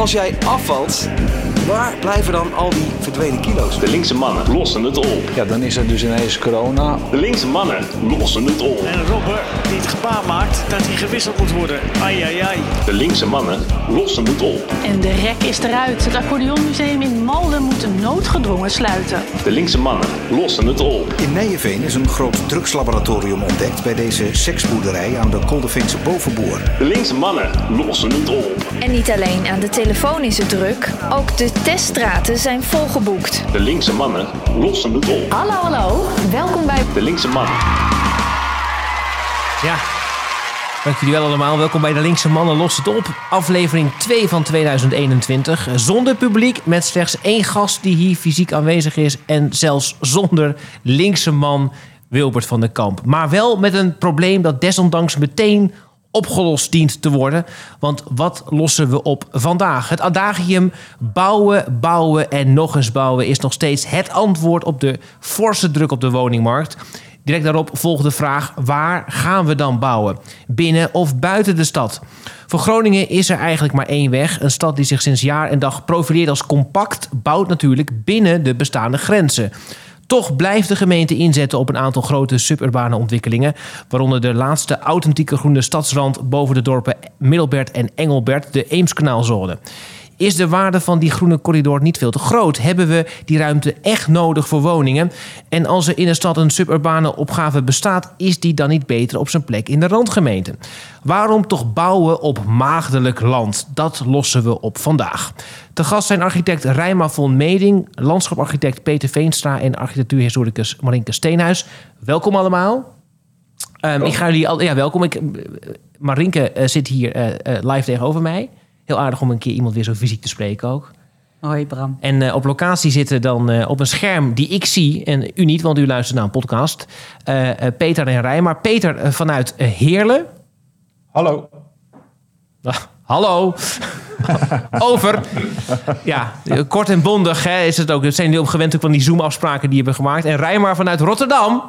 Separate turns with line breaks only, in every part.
als jij afvalt, waar blijven dan al die verdwenen kilo's?
De linkse mannen lossen het op.
Ja, dan is er dus ineens corona.
De linkse mannen lossen het op.
En Robber die het gebaar maakt dat hij gewisseld moet worden. Ai, ai, ai.
De linkse mannen lossen het op.
En de rek is eruit. Het Accordeonmuseum in Malden moet noodgedwongen sluiten.
De linkse mannen lossen het op.
In Nijenveen is een groot drugslaboratorium ontdekt bij deze seksboerderij aan de Koldeveense Bovenboer.
De linkse mannen lossen het op.
En niet alleen aan de telefoon is het druk, ook de teststraten zijn volgeboekt.
De linkse mannen lossen het op.
Hallo, hallo. Welkom bij
De linkse mannen.
Ja, dank jullie wel allemaal. Welkom bij de Linkse Mannen Los het op. Aflevering 2 van 2021. Zonder publiek, met slechts één gast die hier fysiek aanwezig is. En zelfs zonder linkse man Wilbert van der Kamp. Maar wel met een probleem dat desondanks meteen opgelost dient te worden. Want wat lossen we op vandaag? Het adagium bouwen, bouwen en nog eens bouwen... is nog steeds het antwoord op de forse druk op de woningmarkt... Direct daarop volgt de vraag: waar gaan we dan bouwen? Binnen of buiten de stad? Voor Groningen is er eigenlijk maar één weg. Een stad die zich sinds jaar en dag profileert als compact, bouwt natuurlijk binnen de bestaande grenzen. Toch blijft de gemeente inzetten op een aantal grote suburbane ontwikkelingen, waaronder de laatste authentieke groene stadsrand boven de dorpen Middelbert en Engelbert, de Eemskanaalzone. Is de waarde van die groene corridor niet veel te groot? Hebben we die ruimte echt nodig voor woningen? En als er in een stad een suburbane opgave bestaat, is die dan niet beter op zijn plek in de randgemeente? Waarom toch bouwen op maagdelijk land? Dat lossen we op vandaag. Te gast zijn architect Rijma von Meding, landschaparchitect Peter Veenstra en architectuurhistoricus Marinke Steenhuis. Welkom allemaal. Um, ik ga jullie al, ja, welkom. Ik, Marinke uh, zit hier uh, uh, live tegenover mij. Heel aardig om een keer iemand weer zo fysiek te spreken ook.
Hoi Bram.
En uh, op locatie zitten dan uh, op een scherm die ik zie, en u niet, want u luistert naar een podcast, uh, Peter en Rij. Maar Peter vanuit Heerlen.
Hallo.
Ah, hallo. Over. Ja, kort en bondig hè, is het ook. Zijn jullie op gewend ook van die Zoom-afspraken die je hebben gemaakt. En Rijmar vanuit Rotterdam.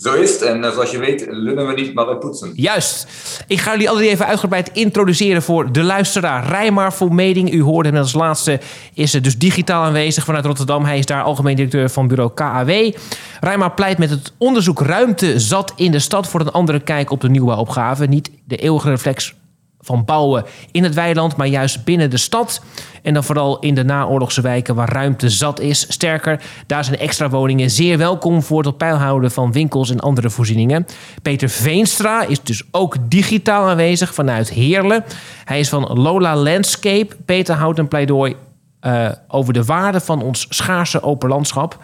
Zo is het. En zoals je weet, lullen we niet, maar we poetsen.
Juist. Ik ga jullie altijd even uitgebreid introduceren voor de luisteraar. Rijmar voor Meding, u hoorde hem als laatste, is dus digitaal aanwezig vanuit Rotterdam. Hij is daar algemeen directeur van bureau KAW. Rijmar pleit met het onderzoek Ruimte zat in de stad voor een andere kijk op de nieuwe opgave. Niet de eeuwige reflex van bouwen in het weiland, maar juist binnen de stad. En dan vooral in de naoorlogse wijken waar ruimte zat is. Sterker, daar zijn extra woningen zeer welkom voor het op peil houden van winkels en andere voorzieningen. Peter Veenstra is dus ook digitaal aanwezig vanuit Heerlen. Hij is van Lola Landscape. Peter houdt een pleidooi uh, over de waarde van ons schaarse open landschap.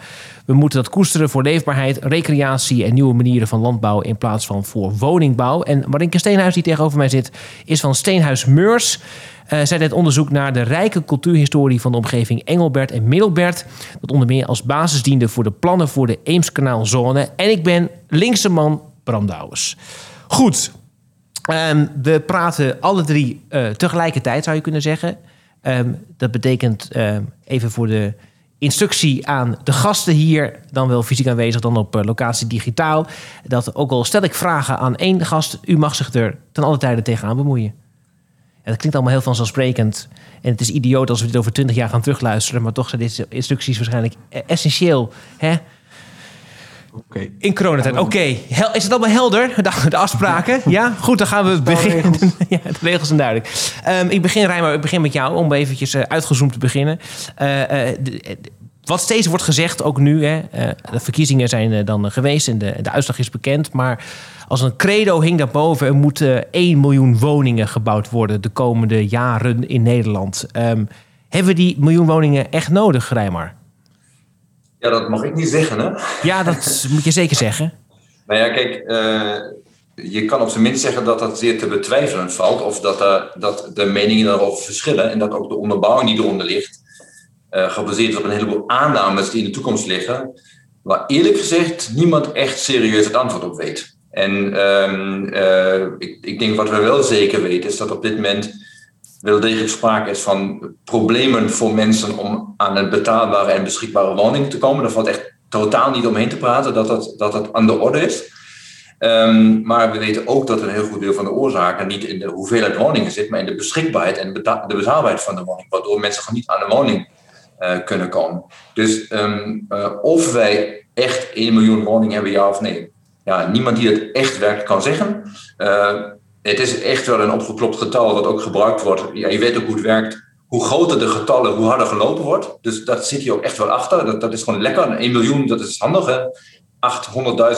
We moeten dat koesteren voor leefbaarheid, recreatie en nieuwe manieren van landbouw in plaats van voor woningbouw. En Marinke Steenhuis, die tegenover mij zit, is van Steenhuis Meurs. Uh, zij deed onderzoek naar de rijke cultuurhistorie van de omgeving Engelbert en Middelbert. Dat onder meer als basis diende voor de plannen voor de Eemskanaalzone. En ik ben linkse man Bram Douwers. Goed, um, we praten alle drie uh, tegelijkertijd, zou je kunnen zeggen. Um, dat betekent uh, even voor de instructie aan de gasten hier, dan wel fysiek aanwezig, dan op uh, locatie digitaal. Dat ook al stel ik vragen aan één gast, u mag zich er ten alle tijde tegenaan bemoeien. En dat klinkt allemaal heel vanzelfsprekend. En het is idioot als we dit over twintig jaar gaan terugluisteren, maar toch zijn deze instructies waarschijnlijk essentieel. Hè?
Okay.
In coronatijd. Oké, okay. is het allemaal helder? De, de afspraken? ja? Goed, dan gaan we beginnen. ja, de regels zijn duidelijk. Um, ik begin, Rijmer, ik begin met jou om eventjes uh, uitgezoomd te beginnen. Uh, uh, de, wat steeds wordt gezegd, ook nu, hè, de verkiezingen zijn dan geweest en de, de uitslag is bekend. Maar als een credo hing daarboven, er moeten 1 miljoen woningen gebouwd worden de komende jaren in Nederland. Um, hebben we die miljoen woningen echt nodig, Rijmar?
Ja, dat mag ik niet zeggen, hè?
Ja, dat moet je zeker zeggen.
Nou ja, kijk, uh, je kan op zijn minst zeggen dat dat zeer te betwijfelen valt. Of dat, uh, dat de meningen daarover verschillen. En dat ook de onderbouwing die eronder ligt, uh, gebaseerd is op een heleboel aannames die in de toekomst liggen. Waar eerlijk gezegd niemand echt serieus het antwoord op weet. En um, ik, ik denk wat we wel zeker weten, is dat op dit moment wel degelijk sprake is van problemen voor mensen om aan een betaalbare en beschikbare woning te komen. Daar valt echt totaal niet omheen te praten dat dat, dat, dat aan de orde is. Ehm, maar we weten ook dat een heel goed deel van de oorzaken niet in de hoeveelheid woningen zit, maar in de beschikbaarheid en de betaalbaarheid van de woning, waardoor mensen gewoon niet aan de woning uh, kunnen komen. Dus um, uh, of wij echt 1 miljoen woningen hebben, ja of nee. Ja, niemand die het echt werkt kan zeggen. Uh, het is echt wel een opgeklopt getal wat ook gebruikt wordt. Ja, je weet ook hoe het werkt. Hoe groter de getallen, hoe harder gelopen wordt. Dus dat zit je ook echt wel achter. Dat, dat is gewoon lekker. 1 miljoen, dat is handig. Hè?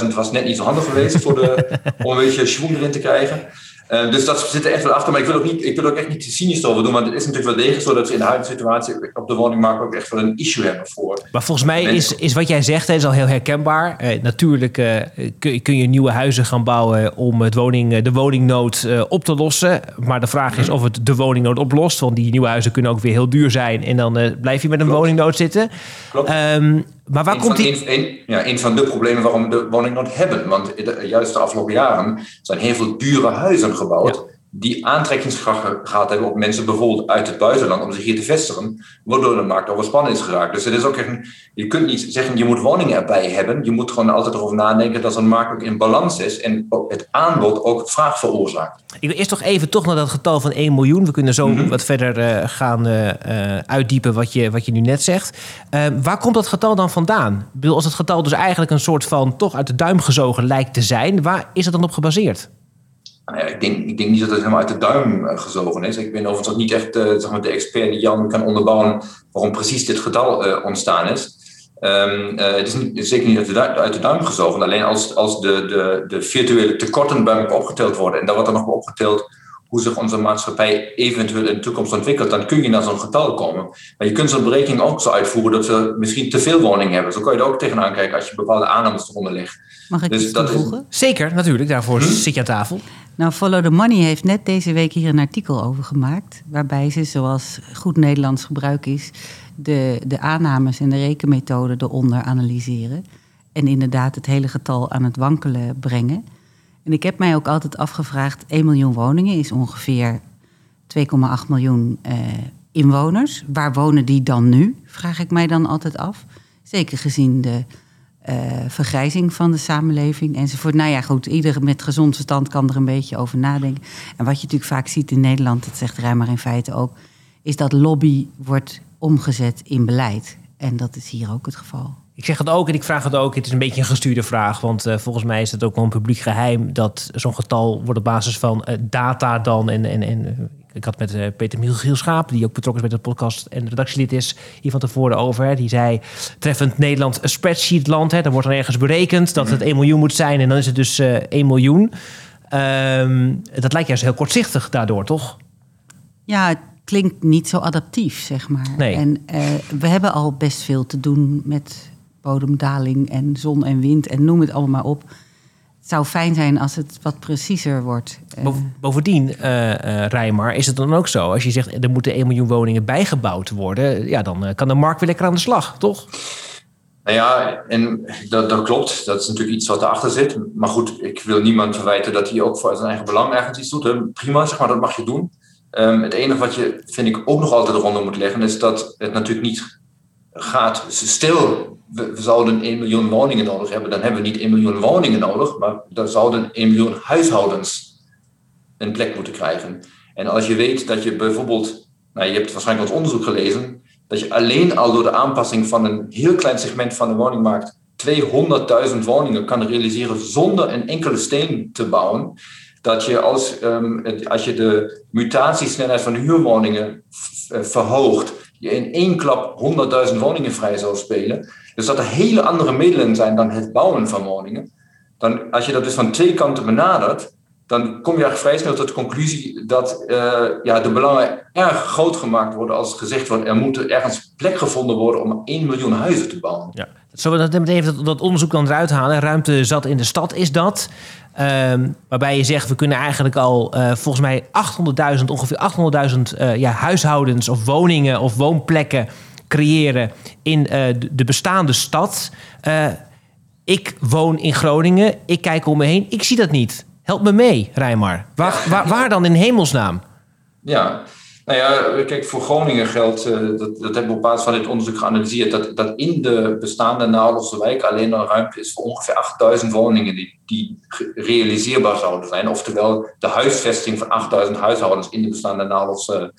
800.000 was net niet zo handig geweest voor de, om een beetje schwung erin te krijgen. Uh, dus dat zit er echt wel achter. Maar ik wil ook, niet, ik wil ook echt niet cynisch over doen. Want het is natuurlijk wel degelijk zo dat we in de huidige situatie op de woningmarkt ook echt wel een issue hebben voor.
Maar volgens mij is, is wat jij zegt, hè, is al heel herkenbaar. Uh, natuurlijk uh, kun, kun, je nieuwe huizen gaan bouwen om het woning, de woningnood op te lossen. Maar de vraag is of het de woningnood oplost. Want die nieuwe huizen kunnen ook weer heel duur zijn. En dan blijf je met een Klopt. woningnood zitten.
Klopt.
Um, maar waar
een
komt
van,
die...
Een, een, ja, een van de problemen waarom we de woningnood hebben. Want de, juist de afgelopen jaren zijn heel veel dure huizen gebouwd.
Ja.
Die aantrekkingskracht gehad hebben op mensen bijvoorbeeld uit het buitenland om zich hier te vestigen. Waardoor de markt overspannen is geraakt. Dus het is ook echt een, je kunt niet zeggen je moet woningen erbij hebben. Je moet gewoon altijd erover nadenken dat zo'n markt ook in balans is. En het aanbod ook vraag veroorzaakt.
Ik wil eerst toch even toch naar dat getal van 1 miljoen. We kunnen zo
Mhm.
wat verder uh, gaan uh, uitdiepen wat je, wat je nu net zegt. Uh, waar komt dat getal dan vandaan? Ik bedoel, als het getal dus eigenlijk een soort van toch uit de duim gezogen lijkt te zijn, waar is het dan op gebaseerd?
Nou ja, ik, denk, ik denk niet dat het helemaal uit de duim uh, gezogen is. Ik ben overigens ook niet echt uh, zeg maar de expert die Jan kan onderbouwen waarom precies dit getal uh, ontstaan is. Um, het is niet, zeker niet uit de, duim, uit de duim gezogen. Alleen als, als de, de, de virtuele tekorten bij elkaar opgeteld worden en daar wordt dan nog opgeteld hoe zich onze maatschappij eventueel in de toekomst ontwikkelt, dan kun je naar zo'n getal komen. Maar je kunt zo'n berekening ook zo uitvoeren dat we misschien te veel woningen hebben. Zo kan je er ook tegenaan kijken als je bepaalde aannames eronder legt.
Mag ik
Dus
iets
dat is-
toevoegen?
Zeker, natuurlijk. Daarvoor zit je aan tafel.
Nou, Follow the Money heeft net deze week hier een artikel over gemaakt. Waarbij ze, zoals goed Nederlands gebruik is, de, de aannames en de rekenmethode eronder analyseren. En inderdaad het hele getal aan het wankelen brengen. En ik heb mij ook altijd afgevraagd: 1 miljoen woningen is ongeveer 2,8 miljoen eh, inwoners. Waar wonen die dan nu? Vraag ik mij dan altijd af. Zeker gezien de eh, vergrijzing van de samenleving enzovoort. Nou ja, goed, iedereen met gezond verstand kan er een beetje over nadenken. En wat je natuurlijk vaak ziet in Nederland, dat zegt Rijmer in feite ook, is dat lobby wordt omgezet in beleid. En dat is hier ook het geval.
Ik zeg het ook en ik vraag het ook. Het is een beetje een gestuurde vraag. Want uh, volgens mij is het ook wel een publiek geheim... dat zo'n getal wordt op basis van uh, data dan... en, en, en ik had met Peter Michiel Schaap... die ook betrokken is bij de podcast en redactielid is... hier van tevoren over. Hè, die zei, treffend Nederland een spreadsheetland. Hè, dan wordt dan ergens berekend dat het 1 miljoen moet zijn... en dan is het dus 1 miljoen. Um, dat lijkt juist heel kortzichtig daardoor, toch?
Ja, het klinkt niet zo adaptief, zeg maar.
Nee.
En we hebben al best veel te doen met bodemdaling en zon en wind en noem het allemaal maar op. Het zou fijn zijn als het wat preciezer wordt.
Uh, Bovendien, uh, uh, Rijmar, is het dan ook zo... als je zegt er moeten 1 miljoen woningen bijgebouwd worden... ja, dan kan de markt weer lekker aan de slag, toch?
Nou ja, en dat, dat klopt. Dat is natuurlijk iets wat erachter zit. Maar goed, ik wil niemand verwijten dat hij ook voor zijn eigen belang ergens iets doet. Hè. Prima, zeg maar, dat mag je doen. Um, het enige wat je, vind ik, ook nog altijd eronder moet leggen... is dat het natuurlijk niet gaat stil we, zouden 1 miljoen woningen nodig hebben, dan hebben we niet 1 miljoen woningen nodig, maar dan zouden 1 miljoen huishoudens een plek moeten krijgen. En als je weet dat je bijvoorbeeld, nou, je hebt waarschijnlijk wat onderzoek gelezen, dat je alleen al door de aanpassing van een heel klein segment van de woningmarkt 200.000 woningen kan realiseren zonder een enkele steen te bouwen. Dat je als, um, als je de mutatiesnelheid van de huurwoningen verhoogt, je in één klap 100.000 woningen vrij zou spelen. Dus dat er hele andere middelen zijn dan het bouwen van woningen. Dan, als je dat dus van twee kanten benadert, dan kom je eigenlijk vrij snel tot de conclusie dat uh, ja, de belangen erg groot gemaakt worden als gezegd wordt er moet ergens plek gevonden worden om 1 miljoen huizen te bouwen.
Ja. Zullen we dat even dat, dat onderzoek dan eruit halen? Ruimte zat in de stad is dat. Um, waarbij je zegt, we kunnen eigenlijk al uh, volgens mij 800.000, ongeveer 800.000 uh, ja, huishoudens of woningen of woonplekken creëren in uh, de bestaande stad. ik woon in Groningen, ik kijk om me heen, ik zie dat niet. Help me mee, Rijmar. Waar dan in hemelsnaam?
Ja, Nou ja, kijk, voor Groningen geldt, uh, dat, dat hebben we op basis van dit onderzoek geanalyseerd, dat, dat in de bestaande Naaldelse wijk alleen al ruimte is voor ongeveer 8000 woningen die, die realiseerbaar zouden zijn. Oftewel de huisvesting van 8000 huishoudens in de bestaande Naaldelse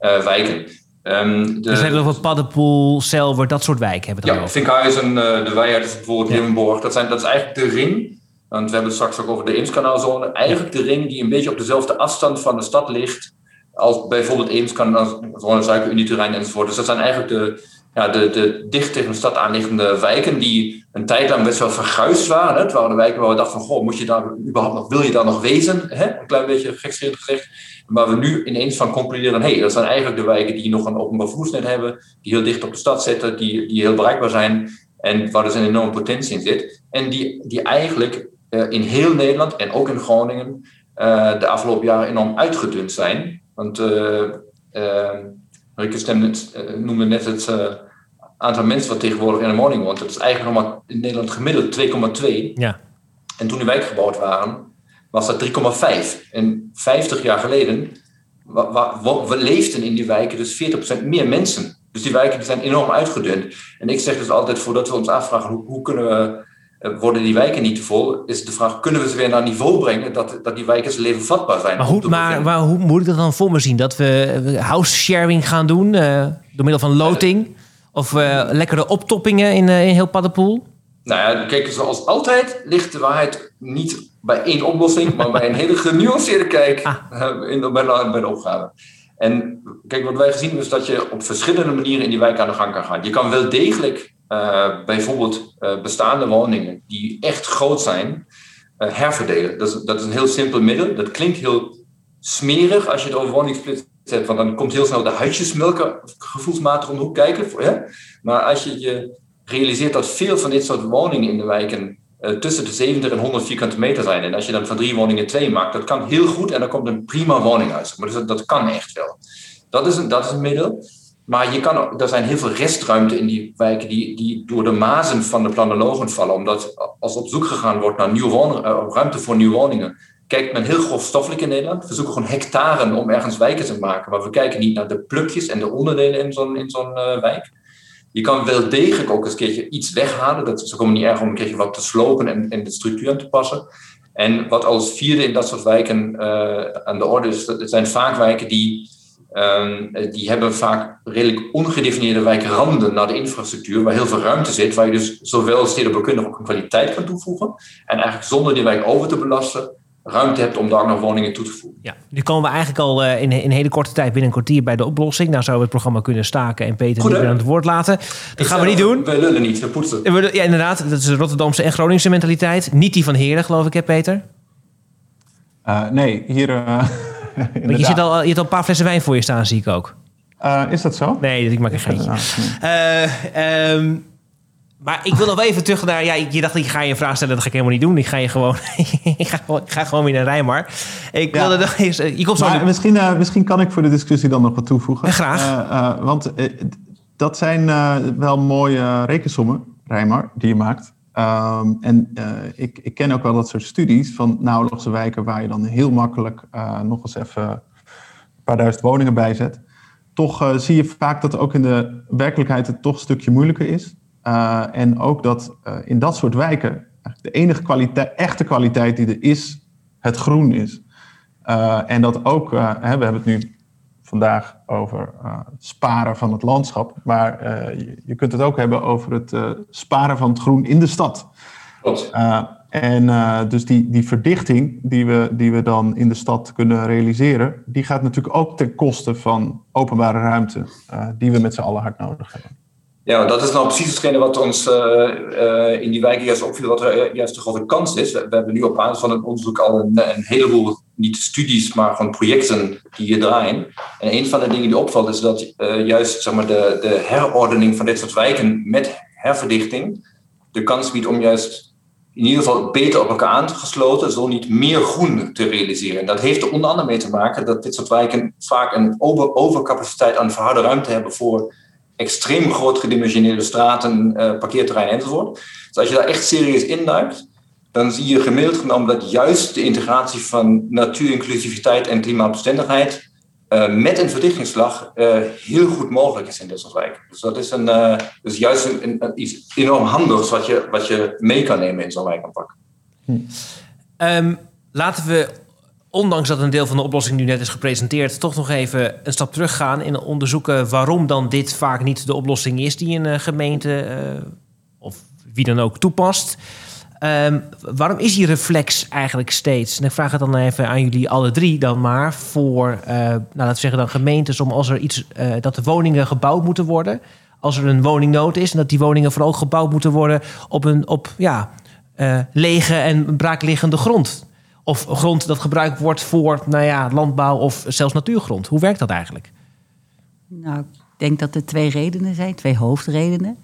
uh, wijken.
Um, de, dus hebben we over Paddenpoel, Selwer, dat soort wijken hebben
we Ja, Vinkhuizen, uh, de Weijert is bijvoorbeeld ja. Limburg. Dat, zijn, dat is eigenlijk de ring. Want we hebben het straks ook over de Eemskanaalzone. Eigenlijk de ring die een beetje op dezelfde afstand van de stad ligt als bijvoorbeeld Eemskanaal, Suiker, Uniterrein enzovoort. Dus dat zijn eigenlijk de, ja, de, de dicht tegen de stad aanliggende wijken die een tijd lang best wel verguisd waren. Het waren de wijken waar we dachten van, goh, moet je daar überhaupt nog, wil je daar nog wezen? Een klein beetje gekscherend gezegd. Maar we nu ineens van concluderen, hé, hey, dat zijn eigenlijk de wijken die nog een openbaar vervoersnet hebben, die heel dicht op de stad zitten, die, die heel bereikbaar zijn en waar dus een enorme potentie in zit. En die, die eigenlijk uh, in heel Nederland en ook in Groningen uh, de afgelopen jaren enorm uitgedund zijn. Want uh, Rikke Stem noemde net het aantal mensen wat tegenwoordig in een woning woont. Dat is eigenlijk nog maar in Nederland gemiddeld 2,2.
Ja.
En toen die wijken gebouwd waren, was dat 3,5. En 50 jaar geleden we leefden in die wijken dus 40% meer mensen. Dus die wijken die zijn enorm uitgedund. En ik zeg dus altijd, voordat we ons afvragen hoe, hoe kunnen we, eh, worden die wijken niet te vol, is de vraag, kunnen we ze weer naar niveau brengen dat, dat die wijken zijn leven vatbaar zijn?
Maar, hoe, maar, maar, hoe moet ik dat dan voor me zien? Dat we house sharing gaan doen uh, door middel van loting? Of uh, lekkere optoppingen in, in heel Paddenpoel?
Nou ja, kijk, zoals altijd ligt de waarheid niet bij één oplossing, maar bij een hele genuanceerde kijk ah. Eh, in, bij, de, bij de opgave. En kijk, wat wij gezien hebben is dat je op verschillende manieren in die wijk aan de gang kan gaan. Je kan wel degelijk uh, bijvoorbeeld uh, bestaande woningen die echt groot zijn, uh, herverdelen. Dat is, dat is een heel simpel middel. Dat klinkt heel smerig als je het over woningsplits hebt, want dan komt heel snel de huisjesmelker gevoelsmatig om de hoek kijken. Hè? Maar als je je realiseert dat veel van dit soort woningen in de wijken tussen de 70 en 100 vierkante meter zijn. En als je dan van drie woningen twee maakt, dat kan heel goed en dan komt een prima woning uit. Maar dus dat, dat kan echt wel. Dat is een, dat is een middel. Maar je kan, er zijn heel veel restruimte in die wijken die, die door de mazen van de planologen vallen. Omdat als op zoek gegaan wordt naar woningen, uh, ruimte voor nieuwe woningen, kijkt men heel grofstoffelijk in Nederland. We zoeken gewoon hectaren om ergens wijken te maken. Maar we kijken niet naar de plukjes en de onderdelen in zo'n in zo'n uh, wijk. Je kan wel degelijk ook eens een keertje iets weghalen. Dat is ook niet erg om een keertje wat te slopen en, de structuur aan te passen. En wat als vierde in dat soort wijken uh, aan de orde is, dat zijn vaak wijken die, um, die hebben vaak redelijk ongedefinieerde wijkranden naar de infrastructuur, waar heel veel ruimte zit, waar je dus zowel stedenbouwkundig ook een kwaliteit kan toevoegen. En eigenlijk zonder die wijk over te belasten, ruimte hebt om daar nog woningen toe te voegen.
Ja, nu komen we eigenlijk al uh, in, in een hele korte tijd binnen een kwartier bij de oplossing. Nou zouden we het programma kunnen staken en Peter niet weer aan het woord laten. Dat gaan we niet doen.
We lullen niet, we poetsen.
Ja, inderdaad. Dat is de Rotterdamse en Groningse mentaliteit. Niet die van Heren, geloof ik, hè Peter?
Uh, nee, hier... Uh,
Want je, zit al, je hebt al een paar flessen wijn voor je staan, zie ik ook.
is dat zo?
Nee, ik maak een geintje. Um, maar ik wil nog even terug naar... Ja, je dacht, ik ga je een vraag stellen. Dat ga ik helemaal niet doen. Ik ga je gewoon... ik, ga, ik ga gewoon weer naar Rijmar. Ik wilde nog eens... Eh, je komt zo
maar misschien, uh, misschien kan ik voor de discussie dan nog wat toevoegen.
Graag.
Want dat zijn wel mooie rekensommen, Rijmar, die je maakt. Um, en ik, ik ken ook wel dat soort studies van nauwelijks wijken... waar je dan heel makkelijk nog eens even een paar duizend woningen bij zet. Toch zie je vaak dat ook in de werkelijkheid het toch een stukje moeilijker is... En ook dat in dat soort wijken de enige kwaliteit, echte kwaliteit die er is, het groen is. En dat ook, hè, we hebben het nu vandaag over het sparen van het landschap, maar je, je, kunt het ook hebben over het sparen van het groen in de stad. en dus die, die verdichting die we, die we dan in de stad kunnen realiseren, die gaat natuurlijk ook ten koste van openbare ruimte, die we met z'n allen hard nodig hebben.
Ja, dat is nou precies hetgene wat ons uh, uh, in die wijken juist opviel, wat er uh, juist de grote kans is. We, hebben nu op basis van het onderzoek al een, een, heleboel, niet studies, maar gewoon projecten die hier draaien. En een van de dingen die opvalt is dat juist zeg maar, de, de herordening van dit soort wijken met herverdichting de kans biedt om juist in ieder geval beter op elkaar aangesloten, zo niet meer groen te realiseren. En dat heeft er onder andere mee te maken dat dit soort wijken vaak een over, overcapaciteit aan verharde ruimte hebben voor extreem groot gedimensioneerde straten, uh, parkeerterreinen enzovoort. Dus als je daar echt serieus induikt, dan zie je gemiddeld genomen dat juist de integratie van natuurinclusiviteit en klimaatbestendigheid eh, met een verdichtingsslag eh, heel goed mogelijk is in wijken. Dus dat is, een, dus juist een, iets enorm handigs wat je, wat je mee kan nemen in zo'n wijkaanpak.
Um, laten we, ondanks dat een deel van de oplossing nu net is gepresenteerd, toch nog even een stap teruggaan en onderzoeken waarom dan dit vaak niet de oplossing is die een gemeente of wie dan ook toepast. Um, waarom is die reflex eigenlijk steeds? En ik vraag het dan even aan jullie alle drie dan maar voor, uh, nou, laten we zeggen dan gemeentes, om als er iets, dat de woningen gebouwd moeten worden, als er een woningnood is en dat die woningen vooral gebouwd moeten worden op een op ja lege en braakliggende grond, of grond dat gebruikt wordt voor, nou ja, landbouw of zelfs natuurgrond. Hoe werkt dat eigenlijk?
Nou, ik denk dat er twee redenen zijn, twee hoofdredenen.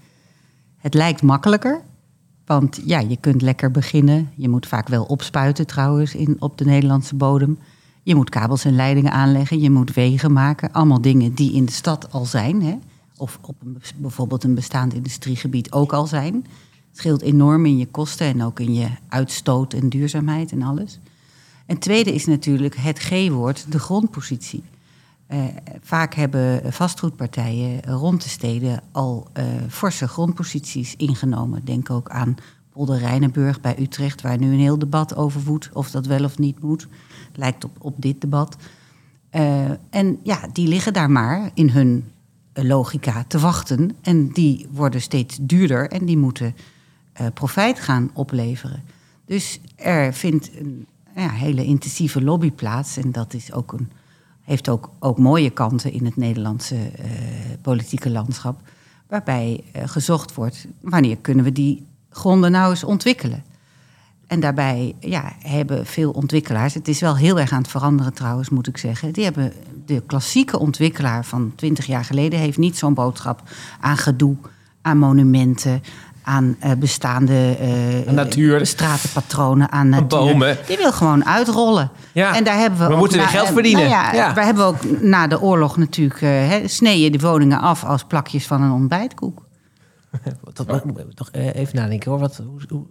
Het lijkt makkelijker want ja, je kunt lekker beginnen. Je moet vaak wel opspuiten trouwens in, op de Nederlandse bodem. Je moet kabels en leidingen aanleggen. Je moet wegen maken. Allemaal dingen die in de stad al zijn. Hè? Of op een, bijvoorbeeld een bestaand industriegebied ook al zijn. Het scheelt enorm in je kosten en ook in je uitstoot en duurzaamheid en alles. En tweede is natuurlijk het G-woord, de grondpositie. Uh, vaak hebben vastgoedpartijen rond de steden al uh, forse grondposities ingenomen. Denk ook aan Polder Rijnenburg bij Utrecht, waar nu een heel debat over woedt of dat wel of niet moet. Lijkt op, op dit debat. Uh, en ja, die liggen daar maar in hun logica te wachten. En die worden steeds duurder en die moeten profijt gaan opleveren. Dus er vindt een ja, hele intensieve lobby plaats. En dat is ook een heeft ook, ook mooie kanten in het Nederlandse uh, politieke landschap. Waarbij uh, gezocht wordt, wanneer kunnen we die gronden nou eens ontwikkelen? En daarbij ja, hebben veel ontwikkelaars, het is wel heel erg aan het veranderen trouwens, moet ik zeggen. Die hebben de klassieke ontwikkelaar van 20 jaar geleden heeft niet zo'n boodschap aan gedoe, aan monumenten, aan uh, bestaande uh,
natuur.
stratenpatronen, aan natuur.
bomen.
Die wil gewoon uitrollen.
Ja.
En daar hebben we.
We
ook
moeten weer geld verdienen.
Nou ja,
ja.
Daar hebben we ook na de oorlog natuurlijk uh, sneden de woningen af als plakjes van een ontbijtkoek.
Toch, toch even nadenken hoor. Wat, hoe, hoe,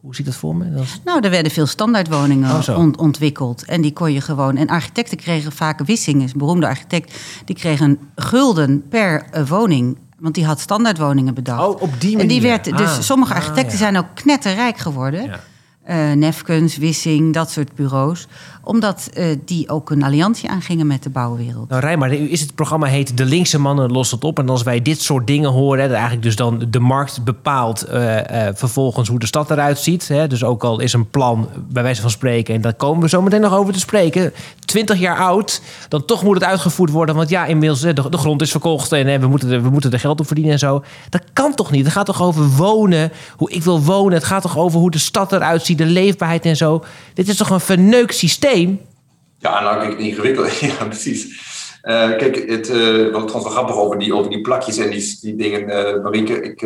hoe ziet dat voor me? Dat is...
Nou, er werden veel standaardwoningen oh, ont ontwikkeld. En die kon je gewoon. En architecten kregen vaak Wissing, is een beroemde architect. Die kregen een gulden per woning want die had standaardwoningen bedacht.
Oh, op die manier.
En die werd, dus
ah.
sommige architecten
ah, ja.
zijn ook knetterrijk geworden.
Ja.
Uh, Nefkens, Wissing, dat soort bureaus. Omdat uh, die ook een alliantie aangingen met de bouwwereld.
Nou, Rijmar, is het programma heet De Linkse Mannen lossen het op. En als wij dit soort dingen horen, dat eigenlijk dus dan de markt bepaalt uh, vervolgens hoe de stad eruit ziet. Hè. Dus ook al is een plan, bij wijze van spreken, en daar komen we zo meteen nog over te spreken. 20 jaar oud, dan toch moet het uitgevoerd worden. Want ja, inmiddels de, de grond is verkocht en we, moeten er, we moeten er geld op verdienen en zo. Dat kan toch niet? Het gaat toch over wonen, hoe ik wil wonen. Het gaat toch over hoe de stad eruit ziet, de leefbaarheid en zo. Dit is toch een verneukt systeem?
Ja, nou, kijk, ingewikkeld. Ja, precies. Uh, kijk, het uh, wat wel grappig over die, over die plakjes en die, die dingen. Uh, Marieke, ik,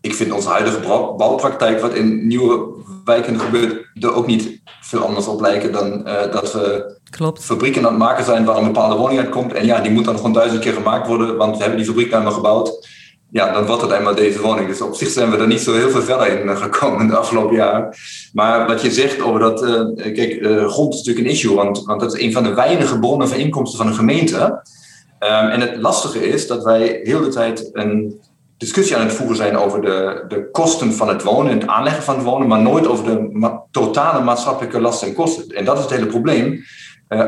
ik vind onze huidige bouwpraktijk, wat in nieuwe wijken gebeurt, er ook niet veel anders op lijken dan dat we
Klopt.
fabrieken aan het maken zijn waar een bepaalde woning uitkomt. En ja, die moet dan gewoon duizend keer gemaakt worden, want we hebben die fabriek nou maar gebouwd. Ja, dan wordt het eenmaal deze woning. Dus op zich zijn we er niet zo heel veel verder in gekomen de afgelopen jaren. Maar wat je zegt over dat... Uh, kijk, grond is natuurlijk een issue, want, want dat is een van de weinige bronnen van inkomsten van een gemeente. Um, en het lastige is dat wij heel de tijd een discussie aan het voeren zijn over de, de kosten van het wonen, het aanleggen van het wonen, maar nooit over de totale maatschappelijke lasten en kosten. En dat is het hele probleem.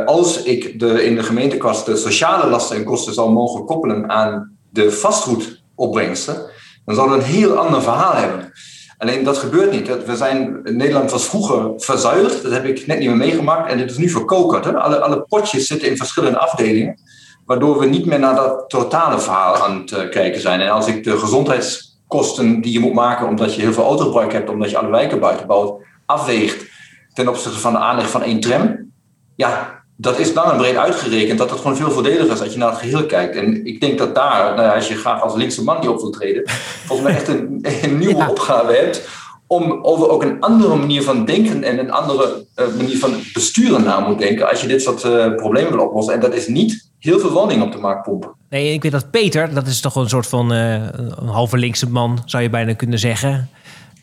Als ik de, in de gemeentekast de sociale lasten en kosten zou mogen koppelen aan de vastgoed opbrengsten, dan zouden we een heel ander verhaal hebben. Alleen dat gebeurt niet. We zijn, Nederland was vroeger verzuild, dat heb ik net niet meer meegemaakt, en dit is nu verkokerd. Hè? Alle, alle potjes zitten in verschillende afdelingen, waardoor we niet meer naar dat totale verhaal aan het uh, kijken zijn. En als ik de gezondheidskosten die je moet maken omdat je heel veel autogebruik hebt, omdat je alle wijken buiten bouwt, afweegt ten opzichte van de aanleg van één tram, ja, dat is lang en breed uitgerekend dat het gewoon veel voordeliger is als je naar het geheel kijkt. En ik denk dat daar, nou ja, als je graag als linkse man die op wil treden, volgens mij echt een, een nieuwe ja. opgave hebt om over ook een andere manier van denken en een andere uh, manier van besturen na moet denken als je dit soort uh, problemen wil oplossen. En dat is niet heel veel woningen op de markt pompen.
Nee, ik weet dat Peter, dat is toch een soort van uh, een halve linkse man, zou je bijna kunnen zeggen.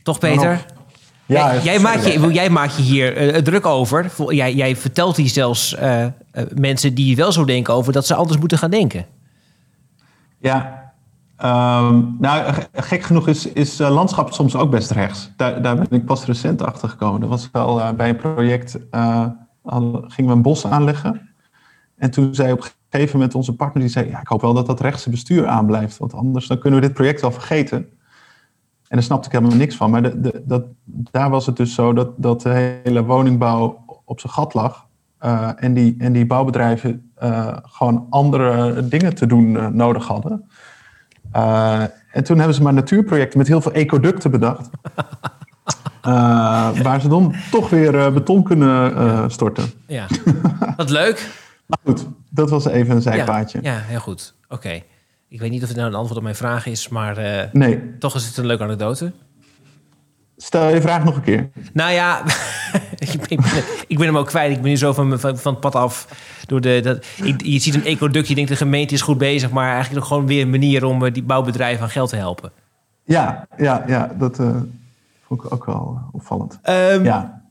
Toch, Peter?
Ja,
jij, jij, maakt je, jij maakt je hier uh, druk over. Jij, jij vertelt hier zelfs uh, eh, mensen die wel zo denken over dat ze anders moeten gaan denken?
Ja, ehm, nou, gek genoeg is, is eh, landschap soms ook best rechts. Daar, daar ben ik pas recent achter gekomen. Dat was wel eh, bij een project, eh, gingen we een bos aanleggen. En toen zei op een gegeven moment onze partner, die zei, ja, ik hoop wel dat dat rechtse bestuur aanblijft. Want anders dan kunnen we dit project wel vergeten. En daar snapte ik helemaal niks van. Maar de, de, dat, daar was het dus zo dat, dat de hele woningbouw op zijn gat lag. Eh, en, die, en die bouwbedrijven eh, gewoon andere dingen te doen eh, nodig hadden. En toen hebben ze maar natuurprojecten met heel veel ecoducten bedacht. Waar ze dan toch weer beton kunnen storten.
Ja, wat leuk.
Maar goed, dat was even een zijpaadje.
Ja, ja heel goed. Oké. Ik weet niet of het nou een antwoord op mijn vraag is, maar eh,
Nee,
toch is het een leuke anekdote.
stel je vraag nog een keer.
Nou ja, ik, ben, ik ben hem ook kwijt. Ik ben nu zo van, van, van het pad af. Door de, dat, je ziet een ecoduct, je denkt de gemeente is goed bezig... maar eigenlijk nog gewoon weer een manier om eh, die bouwbedrijven aan geld te helpen.
Ja, ja, ja dat eh, vond ik ook wel opvallend.
Ehm,
Ja,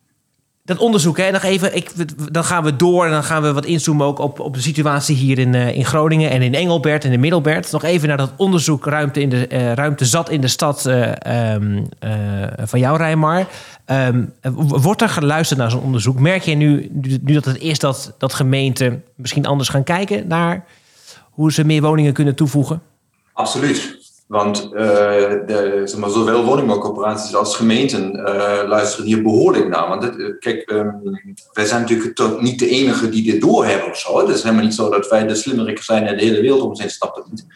Dat onderzoek, hè, nog even, ik, dan gaan we door en dan gaan we wat inzoomen ook op, op de situatie hier in, eh, in Groningen en in Engelbert en in Middelbert. Nog even naar dat onderzoek ruimte, in de, eh, ruimte zat in de stad eh, ehm, eh, van jou, Rijmar. Ehm, w- wordt er geluisterd naar zo'n onderzoek? Merk je nu, nu dat het is dat, dat gemeenten misschien anders gaan kijken naar hoe ze meer woningen kunnen toevoegen?
Absoluut. Want eh, de, zeg maar, zowel woningbouwcorporaties als gemeenten eh, luisteren hier behoorlijk naar. Want eh, kijk, ehm, wij zijn natuurlijk niet de enige die dit doorhebben of zo. Het is helemaal niet zo dat wij de slimmerikken zijn en de hele wereld om ons heen snapt het niet.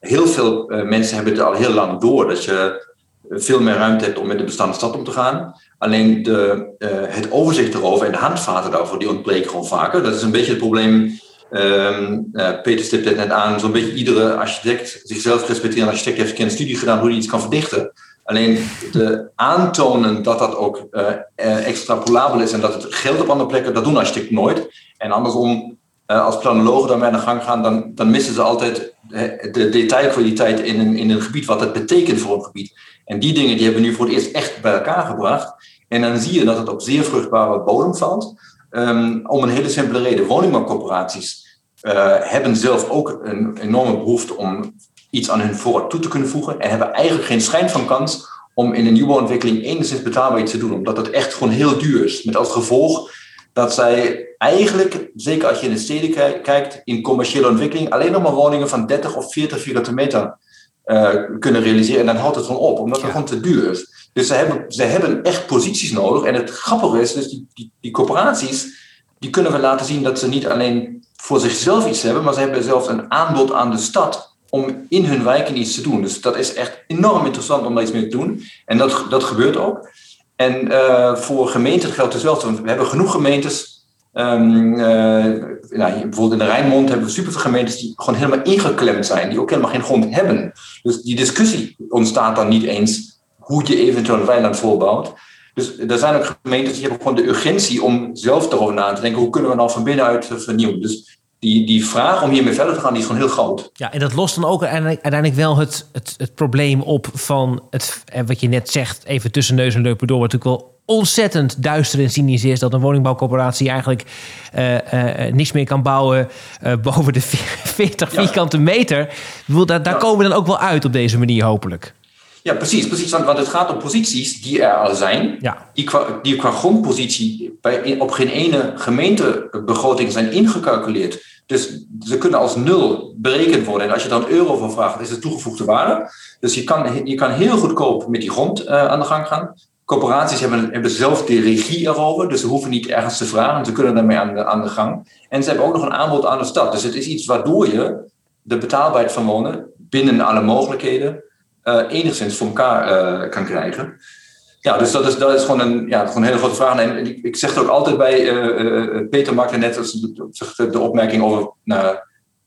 Heel veel mensen hebben het al heel lang door dat je veel meer ruimte hebt om met de bestaande stad om te gaan. Alleen de, het overzicht erover en de handvaten daarvoor, die ontbreken gewoon vaker. Dat is een beetje het probleem Ehm, eh, Peter stipt het net aan, zo'n beetje iedere architect, zichzelf respecterende architect heeft een studie gedaan hoe hij iets kan verdichten. Alleen de aantonen dat dat ook eh, extrapolabel is en dat het geldt op andere plekken, dat doen architecten nooit. En andersom, als planologen daarmee aan de gang gaan, dan, dan missen ze altijd de detailkwaliteit in een, in een gebied, wat het betekent voor een gebied. En die dingen die hebben we nu voor het eerst echt bij elkaar gebracht. En dan zie je dat het op zeer vruchtbare bodem valt. Ehm, om een hele simpele reden. Woningbouwcorporaties eh, hebben zelf ook een enorme behoefte om iets aan hun voorraad toe te kunnen voegen. En hebben eigenlijk geen schijn van kans om in een nieuwbouwontwikkeling enigszins betaalbaar iets te doen. Omdat het echt gewoon heel duur is. Met als gevolg dat zij eigenlijk, zeker als je in de steden kijk- kijkt, in commerciële ontwikkeling alleen nog maar woningen van 30 of 40 vierkante meter eh, kunnen realiseren. En dan houdt het gewoon op, omdat het gewoon te duur is. Dus ze hebben, ze hebben echt posities nodig. En het grappige is, dus die, die, die corporaties, die kunnen we laten zien dat ze niet alleen voor zichzelf iets hebben, maar ze hebben zelfs een aanbod aan de stad om in hun wijken iets te doen. Dus dat is echt enorm interessant om daar iets mee te doen. En dat, dat gebeurt ook. En eh, voor gemeenten geldt hetzelfde. Want we hebben genoeg gemeentes. ehm, eh, nou, bijvoorbeeld in de Rijnmond hebben we superveel gemeentes die gewoon helemaal ingeklemd zijn. Die ook helemaal geen grond hebben. Dus die discussie ontstaat dan niet eens hoe je eventueel een weiland volbouwt. Dus er zijn ook gemeentes die hebben gewoon de urgentie om zelf erover na te denken. Hoe kunnen we nou van binnenuit vernieuwen? Dus die, die vraag om hiermee verder te gaan, die is gewoon heel groot.
Ja, en dat lost dan ook uiteindelijk, uiteindelijk wel het, het, het probleem op van het, eh, wat je net zegt, even tussen neus en leupen door, wat natuurlijk wel ontzettend duister en cynisch is, dat een woningbouwcorporatie eigenlijk eh, niks meer kan bouwen boven de 40 vierkante meter. Ik bedoel, daar, daar komen we dan ook wel uit op deze manier, hopelijk.
Ja, precies. precies want, want het gaat om posities die er al zijn,
Ja.
die, qua, die qua grondpositie bij, op geen ene gemeentebegroting zijn ingecalculeerd. Dus ze kunnen als nul berekend worden. En als je dan euro voor vraagt, is het toegevoegde waarde. Dus je kan, je kan heel goedkoop met die grond eh, aan de gang gaan. Corporaties hebben, hebben zelf de regie erover, dus ze hoeven niet ergens te vragen. Ze kunnen daarmee aan de, aan de gang. En ze hebben ook nog een aanbod aan de stad. Dus het is iets waardoor je de betaalbaarheid van wonen binnen alle mogelijkheden eh, enigszins voor elkaar eh, kan krijgen. Ja, dus dat is, dat is gewoon, een, ja, gewoon een hele grote vraag. En ik, zeg er ook altijd bij, eh, Peter maakte net de, opmerking over nou,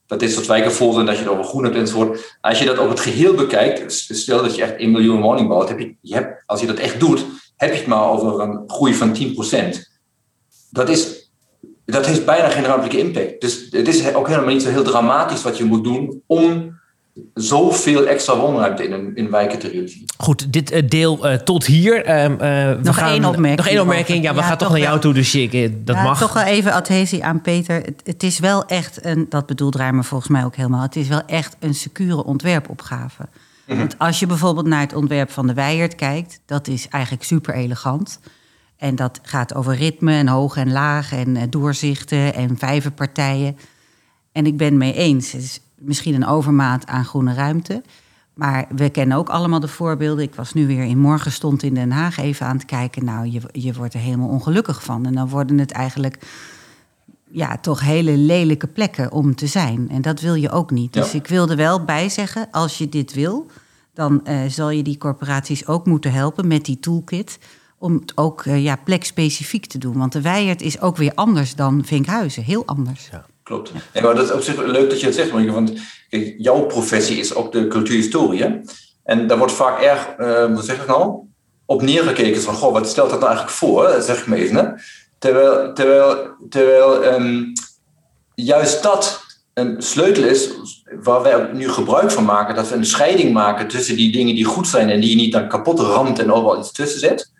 dat dit soort wijken vol zijn, dat je het over groen hebt enzovoort. Als je dat op het geheel bekijkt, stel dat je echt 1 miljoen woning bouwt, heb je, je hebt, als je dat echt doet, heb je het maar over een groei van 10%. Dat is, dat heeft bijna geen ruimtelijke impact. Dus het is ook helemaal niet zo heel dramatisch wat je moet doen om zoveel extra woonruimte in, een- in wijken te realiseren.
Goed, dit eh, deel eh, tot hier. Ehm, eh, we
Nog
gaan,
één opmerking
Nog één opmerking. Ja, we
Ja,
gaan toch naar jou toe, dus ik, dat
Ja,
mag.
Toch wel even adhesie aan Peter. Het, het is wel echt een, dat bedoelt Ruimer volgens mij ook helemaal. Het is wel echt een secure ontwerpopgave. Want als je bijvoorbeeld naar het ontwerp van de Weijert kijkt, dat is eigenlijk super elegant. En dat gaat over ritme en hoog en laag en doorzichten en vijverpartijen. En ik ben het mee eens. Het is misschien een overmaat aan groene ruimte. Maar we kennen ook allemaal de voorbeelden. Ik was nu weer in Morgenstond in Den Haag even aan het kijken. Nou, je, je wordt er helemaal ongelukkig van. En dan worden het eigenlijk ja, toch hele lelijke plekken om te zijn. En dat wil je ook niet. Dus
Ja.
ik wil er wel bij zeggen, als je dit wil... dan eh, zal je die corporaties ook moeten helpen met die toolkit... om het ook eh, ja, plekspecifiek te doen. Want de Weijert is ook weer anders dan Vinkhuizen. Heel anders.
Klopt. Nee, maar dat is op zich leuk dat je het zegt, want kijk, jouw professie is ook de cultuurhistorie. En daar wordt vaak erg, eh hoe zeg nou, op neergekeken. Van, goh, wat stelt dat nou eigenlijk voor? Zeg ik me even. Hè? Terwijl, terwijl, terwijl ehm, juist dat een sleutel is waar wij nu gebruik van maken. Dat we een scheiding maken tussen die dingen die goed zijn en die je niet dan kapot ramt en overal iets tussen zet.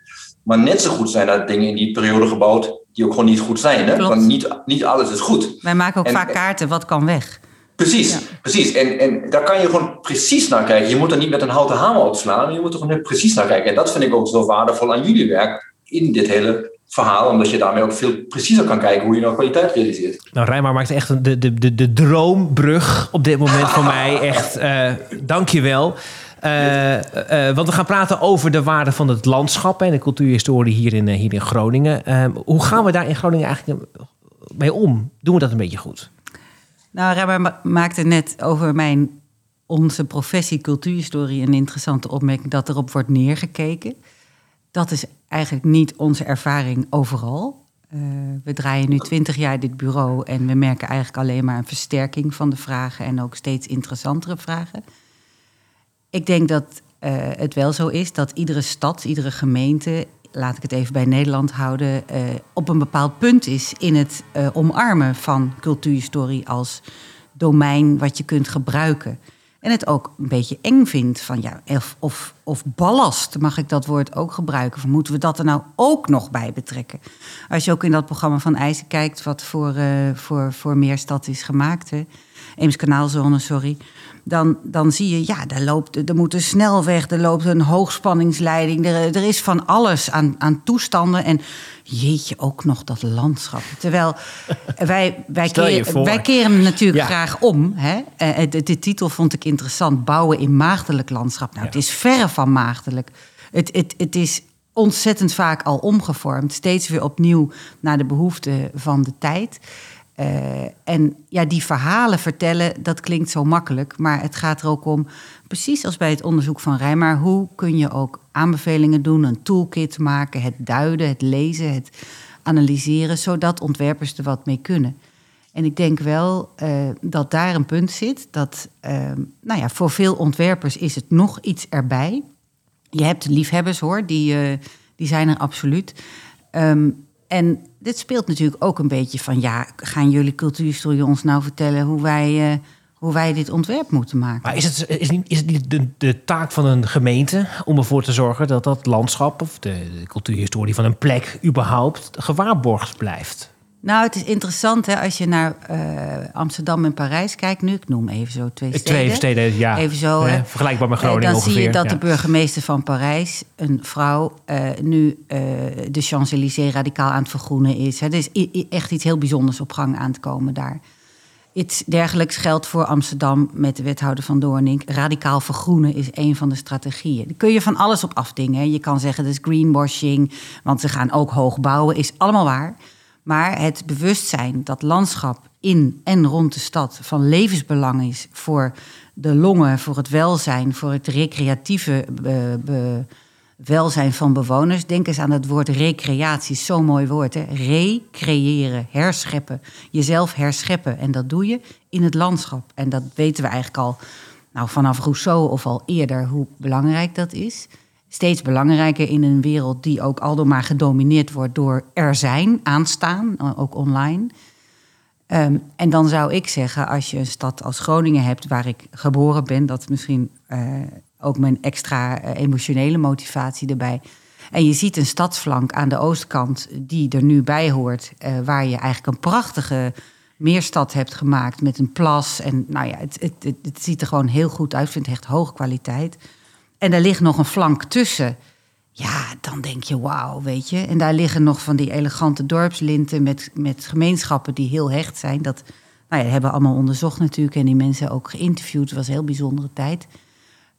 Maar net zo goed zijn er dingen in die periode gebouwd die ook gewoon niet goed zijn. Hè?
Klopt.
Want niet, niet alles is goed.
Wij maken ook
En-
vaak kaarten, wat kan weg?
Precies, precies. En, en daar kan je gewoon precies naar kijken. Je moet er niet met een houten hamer op slaan, maar je moet er gewoon precies naar kijken. En dat vind ik ook zo waardevol aan jullie werk in dit hele verhaal, omdat je daarmee ook veel preciezer kan kijken hoe je nou kwaliteit realiseert.
Nou, Rijmar maakt echt een- de, de, de, de droombrug op dit moment voor mij. Echt, eh dank je wel. Eh, eh, want we gaan praten over de waarde van het landschap en de cultuurhistorie hier in, eh, hier in Groningen. Eh, hoe gaan we daar in Groningen eigenlijk mee om? Doen we dat een beetje goed?
Nou, Rabber ma- maakte net over mijn, onze professie cultuurhistorie een interessante opmerking dat erop wordt neergekeken. Dat is eigenlijk niet onze ervaring overal. Eh, we draaien nu twintig jaar dit bureau en we merken eigenlijk alleen maar een versterking van de vragen en ook steeds interessantere vragen. Ik denk dat eh, het wel zo is dat iedere stad, iedere gemeente, laat ik het even bij Nederland houden, eh, op een bepaald punt is in het eh, omarmen van cultuurhistorie als domein wat je kunt gebruiken. En het ook een beetje eng vindt van ja, of, of, of ballast, mag ik dat woord ook gebruiken? Moeten we dat er nou ook nog bij betrekken? Als je ook in dat programma van IJzer kijkt, wat voor, eh, voor, voor Meerstad is gemaakt, hè? Eemskanaalzone, sorry. Dan, dan zie je, ja, er, loopt, er moet een snelweg, er loopt een hoogspanningsleiding. Er, er is van alles aan, aan toestanden. En jeetje, ook nog dat landschap. Terwijl wij, wij, keren, wij keren hem natuurlijk
Ja.
graag om. Hè? Eh, de, de titel vond ik interessant. Bouwen in maagdelijk landschap. Nou, het is verre van maagdelijk. Het, het, het is ontzettend vaak al omgevormd. Steeds weer opnieuw naar de behoeften van de tijd. Eh, en ja, die verhalen vertellen, dat klinkt zo makkelijk. Maar het gaat er ook om, precies als bij het onderzoek van Rijmaar... hoe kun je ook aanbevelingen doen, een toolkit maken... het duiden, het lezen, het analyseren... zodat ontwerpers er wat mee kunnen. En ik denk wel eh, dat daar een punt zit. Dat, eh, nou ja, voor veel ontwerpers is het nog iets erbij. Je hebt liefhebbers hoor, die, eh, die zijn er absoluut. Ehm, en dit speelt natuurlijk ook een beetje van... ja, gaan jullie cultuurhistorie ons nou vertellen... hoe wij, eh, hoe wij dit ontwerp moeten maken?
Maar is het, is niet, is het niet de, taak van een gemeente om ervoor te zorgen dat dat landschap of de cultuurhistorie van een plek überhaupt gewaarborgd blijft?
Nou, het is interessant hè, als je naar eh, Amsterdam en Parijs kijkt nu. Ik noem even zo twee steden.
Twee steden, ja.
Even zo.
Hè,
hè.
vergelijkbaar met
Eh,
Groningen
Dan
ongeveer.
zie je dat
ja.
de burgemeester van Parijs, een vrouw, eh, nu de Champs-Élysées radicaal aan het vergroenen is. Hè. Er is echt iets heel bijzonders op gang aan te komen daar. Iets dergelijks geldt voor Amsterdam met de wethouder van Doornink. Radicaal vergroenen is een van de strategieën. Daar kun je van alles op afdingen. hè. Je kan zeggen dat is greenwashing, want ze gaan ook hoog bouwen. Is allemaal waar. Maar het bewustzijn dat landschap in en rond de stad van levensbelang is voor de longen, voor het welzijn, voor het recreatieve be- welzijn van bewoners. Denk eens aan het woord recreatie, zo'n mooi woord. Hè? Recreëren, herscheppen, jezelf herscheppen. En dat doe je in het landschap. En dat weten we eigenlijk al nou, vanaf Rousseau of al eerder hoe belangrijk dat is. Steeds belangrijker in een wereld die ook aldoor maar gedomineerd wordt door er zijn, aanstaan, ook online. Ehm, en dan zou ik zeggen, als je een stad als Groningen hebt, waar ik geboren ben, dat is misschien eh, ook mijn extra eh, emotionele motivatie erbij. En je ziet een stadsflank aan de oostkant die er nu bij hoort, eh, waar je eigenlijk een prachtige meerstad hebt gemaakt met een plas. En nou ja, het, het, het, het ziet er gewoon heel goed uit. Ik vind het echt hoge kwaliteit. En er ligt nog een flank tussen. Ja, dan denk je, wauw, weet je. En daar liggen nog van die elegante dorpslinten met, met gemeenschappen die heel hecht zijn. Dat nou ja, hebben we allemaal onderzocht natuurlijk en die mensen ook geïnterviewd. Het was een heel bijzondere tijd.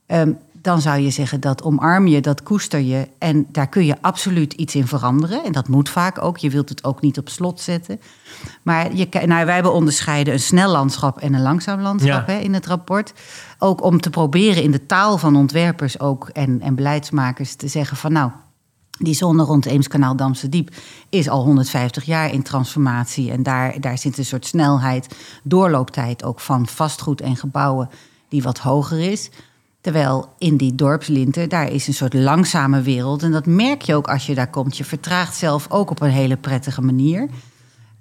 Ehm, dan zou je zeggen dat omarm je, dat koester je. En daar kun je absoluut iets in veranderen. En dat moet vaak ook. Je wilt het ook niet op slot zetten. Maar je, nou, wij hebben onderscheiden een snel landschap en een langzaam landschap
Ja.
hè, in het rapport. Ook om te proberen in de taal van ontwerpers ook en, en beleidsmakers te zeggen van nou. Die zone rond Eemskanaal Damse Diep is al 150 jaar in transformatie. En daar, daar zit een soort snelheid, doorlooptijd ook van vastgoed en gebouwen die wat hoger is. Terwijl in die dorpslinten, daar is een soort langzame wereld. En dat merk je ook als je daar komt. Je vertraagt zelf ook op een hele prettige manier.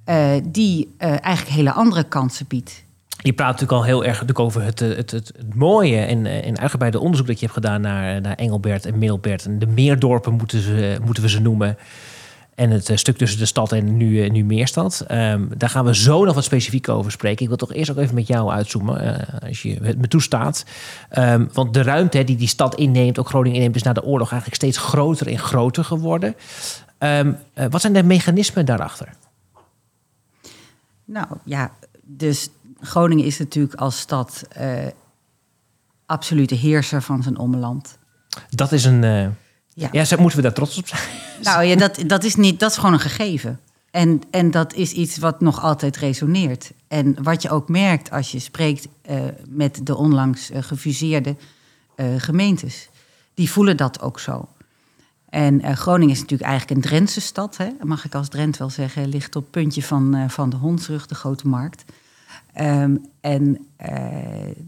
eh, die eh, eigenlijk hele andere kansen biedt.
Je praat natuurlijk al heel erg over het, eh, het, het, het mooie en, en uitgebreide onderzoek dat je hebt gedaan naar, naar Engelbert en Middelbert. En de meerdorpen moeten, ze, moeten we ze noemen. En het eh, stuk tussen de stad en nu, eh, nu Meerstad. Ehm, daar gaan we zo nog wat specifiek over spreken. Ik wil toch eerst ook even met jou uitzoomen, eh, als je het me toestaat. Ehm, want de ruimte die die stad inneemt, ook Groningen inneemt, is na de oorlog eigenlijk steeds groter en groter geworden. Ehm, eh, wat zijn de mechanismen daarachter?
Nou ja, dus Groningen is natuurlijk als stad absolute heerser van zijn omland.
Dat is een.
Ja.
ja, zo- moeten we daar trots op zijn?
Nou ja, dat, dat, is niet, dat is gewoon een gegeven. En, en dat is iets wat nog altijd resoneert. En wat je ook merkt als je spreekt eh, met de onlangs eh, gefuseerde eh, gemeentes. Die voelen dat ook zo. En Groningen is natuurlijk eigenlijk een Drentse stad. Hè? Mag ik als Drent wel zeggen. Ligt op het puntje van, van de Hondsrug, de Grote Markt. Ehm, en eh,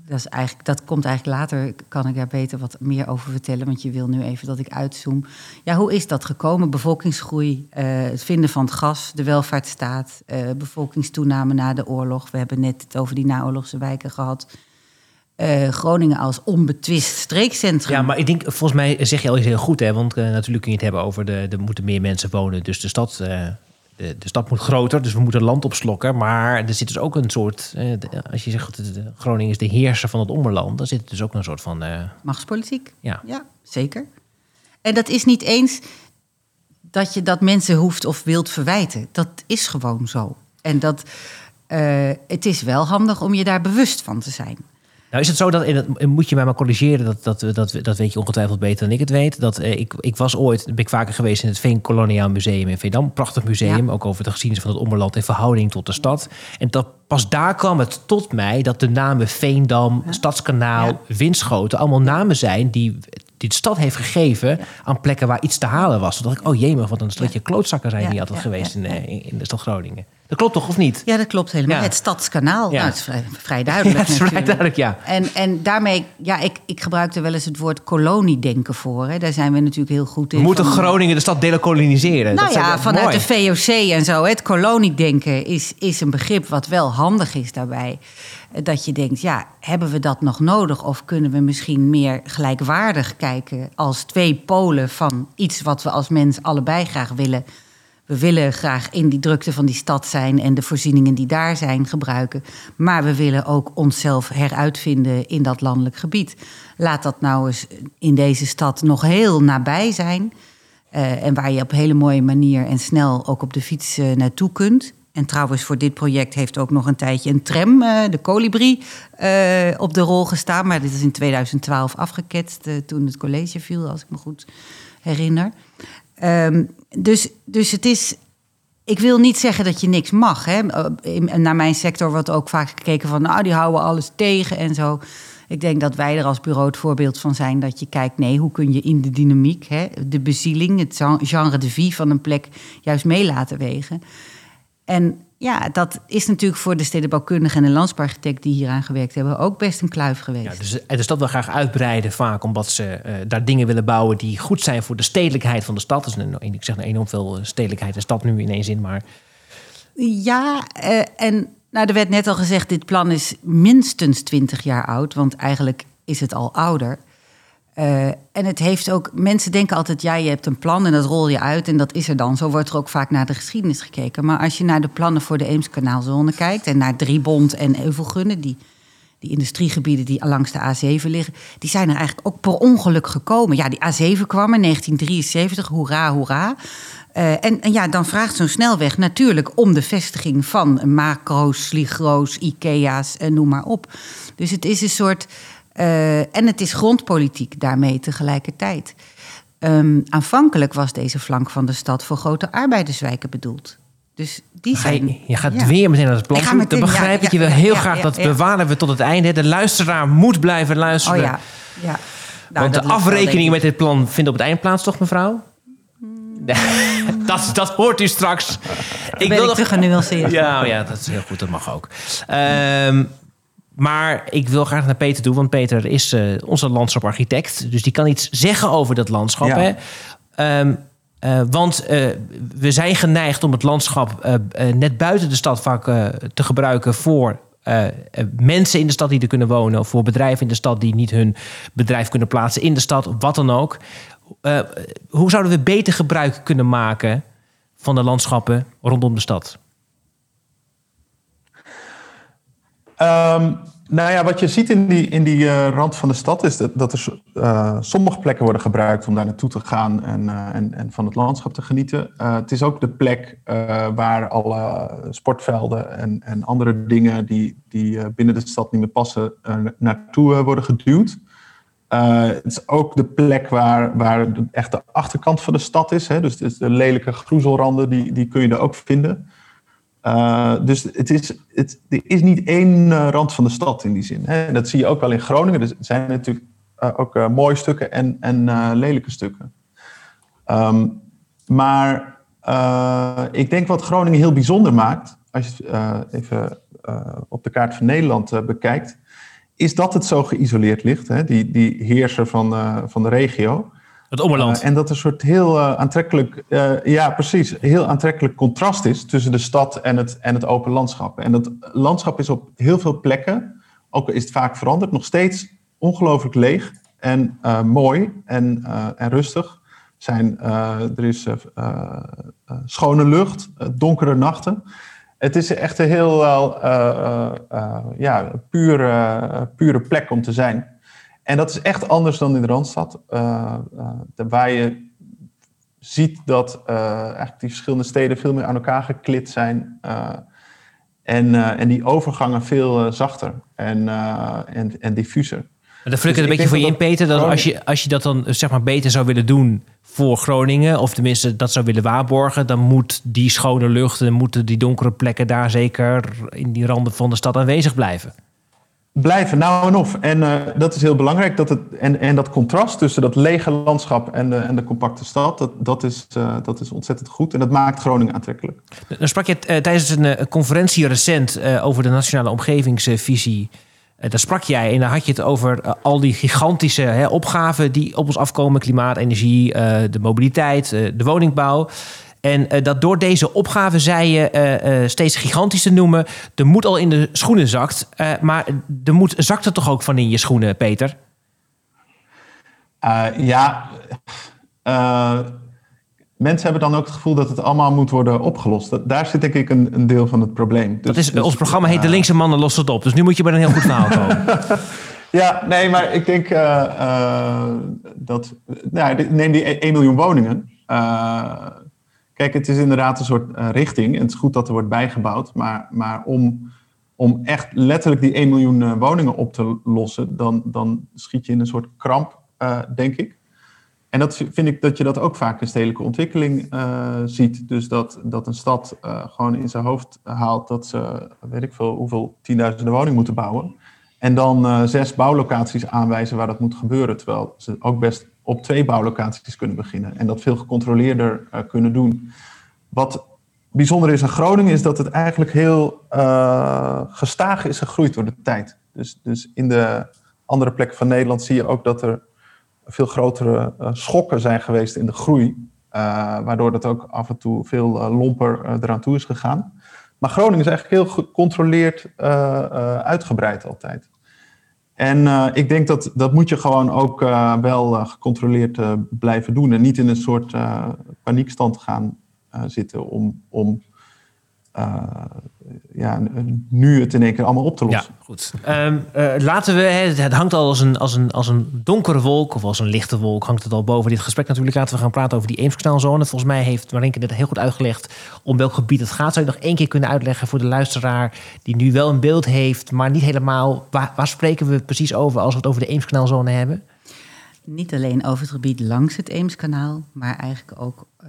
dat, is eigenlijk, dat komt eigenlijk later, kan ik daar beter wat meer over vertellen. Want je wil nu even dat ik uitzoom. Ja, hoe is dat gekomen? Bevolkingsgroei, eh, het vinden van het gas, de welvaartsstaat, eh, bevolkingstoename na de oorlog. We hebben net het over die naoorlogse wijken gehad. Eh, Groningen als onbetwist streekcentrum.
Ja, maar ik denk, volgens mij zeg je al iets heel goed, hè? Want natuurlijk kun je het hebben over de, er moeten meer mensen wonen. Dus de stad, de, de stad moet groter, dus we moeten land opslokken. Maar er zit dus ook een soort, eh, de- als je zegt de- Groningen is de heerser van het ommerland, dan zit er dus ook een soort van, eh,
Machtspolitiek.
ja.
Ja, zeker. En dat is niet eens dat je dat mensen hoeft of wilt verwijten. Dat is gewoon zo. En dat, eh, het is wel handig om je daar bewust van te zijn.
Nou is het zo dat, en dat moet je mij maar corrigeren, dat, dat, dat, dat weet je ongetwijfeld beter dan ik het weet. Dat, eh, ik, ik was ooit, ben ik vaker geweest in het Veen Koloniaal Museum in Veendam. Prachtig museum,
Ja.
ook over de geschiedenis van het ommerland in verhouding tot de stad. En dat, pas daar kwam het tot mij dat de namen Veendam, Stadskanaal. Winschoten allemaal namen zijn die, die de stad heeft gegeven aan plekken waar iets te halen was. Toen dacht ik, oh jee, wat een stelletje klootzakken zijn die altijd geweest in, eh, in, in de stad Groningen. Dat klopt toch, of niet?
Ja, dat klopt helemaal.
Ja.
Het Stadskanaal,
Ja.
nou, is vrij, vrij duidelijk
Ja, is vrij duidelijk, ja.
En, en daarmee, ja, ik, ik gebruikte wel eens het woord koloniedenken voor. Hè. Daar zijn we natuurlijk heel goed in.
We moeten
van-
Groningen de stad delokoloniseren.
Nou
Dat
ja, vanuit
mooi.
de VOC en zo. Het koloniedenken is, is een begrip wat wel handig is daarbij. Dat je denkt, ja, hebben we dat nog nodig? Of kunnen we misschien meer gelijkwaardig kijken als twee polen van iets wat we als mens allebei graag willen? We willen graag in die drukte van die stad zijn en de voorzieningen die daar zijn gebruiken. Maar we willen ook onszelf heruitvinden in dat landelijk gebied. Laat dat nou eens in deze stad nog heel nabij zijn. Eh, en waar je op een hele mooie manier en snel ook op de fiets eh, naartoe kunt. En trouwens, voor dit project heeft ook nog een tijdje een tram, eh, de Colibri, eh, op de rol gestaan. Maar dit is in 2012 afgeketst, eh, toen het college viel, als ik me goed herinner. Ehm, dus, dus het is. Ik wil niet zeggen dat je niks mag. Hè. Naar mijn sector wordt ook vaak gekeken van, nou, die houden alles tegen en zo. Ik denk dat wij er als bureau het voorbeeld van zijn dat je kijkt, nee, hoe kun je in de dynamiek, hè, de bezieling, het gen- genre de vie van een plek juist mee laten wegen. En ja, dat is natuurlijk voor de stedenbouwkundige en de landsparchitect die hier aan gewerkt hebben ook best een kluif geweest.
Ja, dus de stad wil graag uitbreiden vaak omdat ze eh, daar dingen willen bouwen die goed zijn voor de stedelijkheid van de stad. Dus een, ik zeg enorm veel stedelijkheid en stad nu in één zin, maar
Ja, eh, en Nou, er werd net al gezegd, dit plan is minstens 20 jaar oud, want eigenlijk is het al ouder. Uh, en het heeft ook, mensen denken altijd, ja, je hebt een plan en dat rol je uit en dat is er dan. Zo wordt er ook vaak naar de geschiedenis gekeken. Maar als je naar de plannen voor de Eemskanaalzone kijkt en naar Driebond en Euvelgunne, die, die industriegebieden die langs de A7 liggen, die zijn er eigenlijk ook per ongeluk gekomen. Ja, die A7 kwam in 1973, hoera, hoera. Uh, en, ja, dan vraagt zo'n snelweg natuurlijk om de vestiging van macro's, sligro's, Ikea's en noem maar op. Dus het is een soort uh, en het is grondpolitiek daarmee tegelijkertijd. Um, aanvankelijk was deze flank van de stad voor grote arbeiderswijken bedoeld. Dus die zijn.
Je, je gaat ja. weer meteen naar het plan toe. Dan begrijp ik. je wil heel graag dat bewaren we tot het einde. De luisteraar moet blijven luisteren.
Oh ja. ja.
Nou, Want de afrekening met dit plan vindt op het eind plaats, toch, mevrouw? dat, dat hoort u straks.
Ik wil nog... te genuanceerd.
Ja, oh ja, dat is heel goed. Dat mag ook. Um, maar ik wil graag naar Peter toe, want Peter is uh, onze landschaparchitect. Dus die kan iets zeggen over dat landschap. Hè? Um, uh, want uh, we zijn geneigd om het landschap net buiten de stad vaak te gebruiken voor mensen in de stad die er kunnen wonen, of voor bedrijven in de stad die niet hun bedrijf kunnen plaatsen in de stad, wat dan ook. hoe zouden we beter gebruik kunnen maken van de landschappen rondom de stad?
Um, nou ja, wat je ziet in die, in die uh, rand van de stad is dat, dat er uh, sommige plekken worden gebruikt om daar naartoe te gaan en, uh, en, en van het landschap te genieten. het is ook de plek waar alle sportvelden en, en andere dingen die, die binnen de stad niet meer passen, naartoe worden geduwd. het is ook de plek waar, waar de, echt de achterkant van de stad is. Hè? Dus, dus de lelijke groezelranden, die, die kun je er ook vinden. Uh, dus het is, het, er is niet één uh, rand van de stad in die zin. Hè. Dat zie je ook wel in Groningen. Er zijn natuurlijk uh, ook mooie stukken en, en lelijke stukken. Um, maar ik denk wat Groningen heel bijzonder maakt, als je even op de kaart van Nederland bekijkt, is dat het zo geïsoleerd ligt. Hè. Die, die heerser van, van de regio.
Het ommeland.
Uh, en dat een soort heel uh, aantrekkelijk, uh, ja precies, heel aantrekkelijk contrast is tussen de stad en het, en het open landschap. En dat landschap is op heel veel plekken, ook is het vaak veranderd, nog steeds ongelooflijk leeg en mooi en, en rustig. Zijn, er is schone lucht, donkere nachten. Het is echt een heel ja, pure, pure plek om te zijn. En dat is echt anders dan in de Randstad, uh, uh, waar je ziet dat uh, eigenlijk die verschillende steden veel meer aan elkaar geklit zijn. en, en die overgangen veel zachter en, en, en diffuser.
Dan flikkert dus een beetje voor je in, Peter, dat als je, als je dat dan zeg maar beter zou willen doen voor Groningen, of tenminste dat zou willen waarborgen, dan moet die schone lucht en moeten die donkere plekken daar zeker in die randen van de stad aanwezig blijven
blijven nou en of. En uh, dat is heel belangrijk. Dat het, en, en dat contrast tussen dat lege landschap en de, en de compacte stad, dat, dat, is, uh, dat is ontzettend goed. En dat maakt Groningen aantrekkelijk.
Dan sprak je uh, tijdens een conferentie recent over de nationale omgevingsvisie. daar sprak jij en daar had je het over al die gigantische hè, opgaven die op ons afkomen: klimaat, energie, de mobiliteit, de woningbouw. En uh, dat door deze opgave, zei je, uh, uh, steeds gigantischer noemen, de moed al in de schoenen zakt. maar de moed zakt er toch ook van in je schoenen, Peter?
ja, mensen hebben dan ook het gevoel dat het allemaal moet worden opgelost. daar zit denk ik een, een deel van het probleem. Dus,
dat is,
dus,
ons programma heet De Linkse Mannen Lost het op. Dus nu moet je bij een heel goed verhaal komen.
ja, nee, maar ik denk dat... Nou, neem die 1 miljoen woningen. Kijk, het is inderdaad een soort uh, richting. En het is goed dat er wordt bijgebouwd. Maar, maar om, om echt letterlijk die 1 miljoen uh, woningen op te lossen, dan, dan schiet je in een soort kramp, uh, denk ik. En dat vind ik dat je dat ook vaak in stedelijke ontwikkeling ziet. Dus dat, dat een stad gewoon in zijn hoofd haalt dat ze, weet ik veel, hoeveel tienduizenden woningen moeten bouwen. En dan zes bouwlocaties aanwijzen waar dat moet gebeuren. Terwijl ze ook best op twee bouwlocaties kunnen beginnen. En dat veel gecontroleerder uh, kunnen doen. Wat bijzonder is aan Groningen is dat het eigenlijk heel uh, gestaag is gegroeid door de tijd. Dus, dus in de andere plekken van Nederland zie je ook dat er veel grotere uh, schokken zijn geweest in de groei. waardoor dat ook af en toe veel lomper eraan toe is gegaan. Maar Groningen is eigenlijk heel gecontroleerd uitgebreid altijd. En uh, ik denk dat dat moet je gewoon ook wel gecontroleerd blijven doen. En niet in een soort paniekstand gaan zitten om, om ja, nu het in één keer allemaal op te lossen.
Ja, goed. Um, uh, laten we, het hangt al als een, als, een, als een donkere wolk of als een lichte wolk, hangt het al boven dit gesprek natuurlijk. Laten we gaan praten over die Eemsknalzone. Volgens mij heeft Marinke net heel goed uitgelegd om welk gebied het gaat. Zou je nog één keer kunnen uitleggen voor de luisteraar die nu wel een beeld heeft, maar niet helemaal. Waar, waar spreken we precies over als we het over de Eemsknalzone hebben?
Niet alleen over het gebied langs het Eemskanaal, maar eigenlijk ook uh,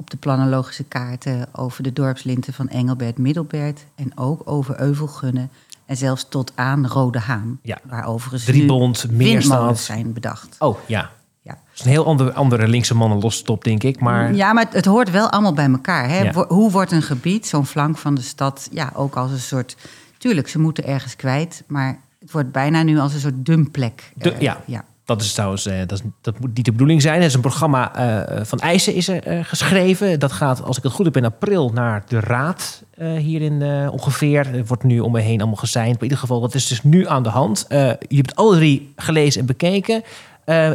op de planologische kaarten over de dorpslinten van Engelbert Middelbert en ook over Euvelgunnen en zelfs tot aan Rode Haan.
Ja.
Waar overigens
Driebond, Meerstad
zijn bedacht.
Oh ja.
Ja.
Dat is een heel ander, andere linkse mannen losstop, denk ik. Maar
Ja, maar het, het hoort wel allemaal bij elkaar. Hè?
Ja.
Hoe wordt een gebied, zo'n flank van de stad, ja, ook als een soort... Tuurlijk, ze moeten ergens kwijt, maar het wordt bijna nu als een soort dumpplek.
De-
eh,
ja.
ja.
Dat is trouwens, eh, dat, dat moet niet de bedoeling zijn. Het is een programma eh, van Eisen is eh, geschreven. Dat gaat, als ik het goed heb, in april naar de raad hierin eh, ongeveer. Het wordt nu om me heen allemaal gezeind. Maar in ieder geval, dat is dus nu aan de hand. Je hebt alle drie gelezen en bekeken.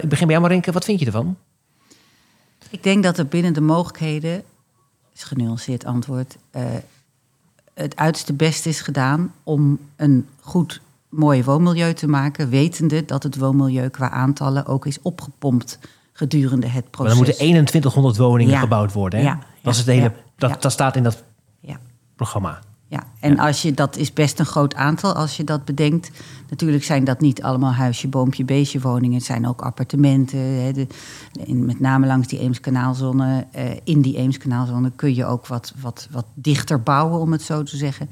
Ik begin bij jou, Marinke. Wat vind je ervan?
Ik denk dat er binnen de mogelijkheden, is genuanceerd antwoord, het uiterste best is gedaan om een goed, mooi woonmilieu te maken, wetende dat het woonmilieu qua aantallen ook is opgepompt gedurende het
Maar
proces.
dan moeten 2100 woningen
Ja.
gebouwd worden. Hè?
Ja,
Dat, is het hele, dat, dat staat in dat
Ja.
programma.
Ja, en Als je, dat is best een groot aantal als je dat bedenkt. Natuurlijk zijn dat niet allemaal huisje, boompje, beestje woningen. Het zijn ook appartementen. Hè, de, in, met name langs die Eemskanaalzone. eh in die Eemskanaalzone kun je ook wat, wat, wat dichter bouwen, om het zo te zeggen.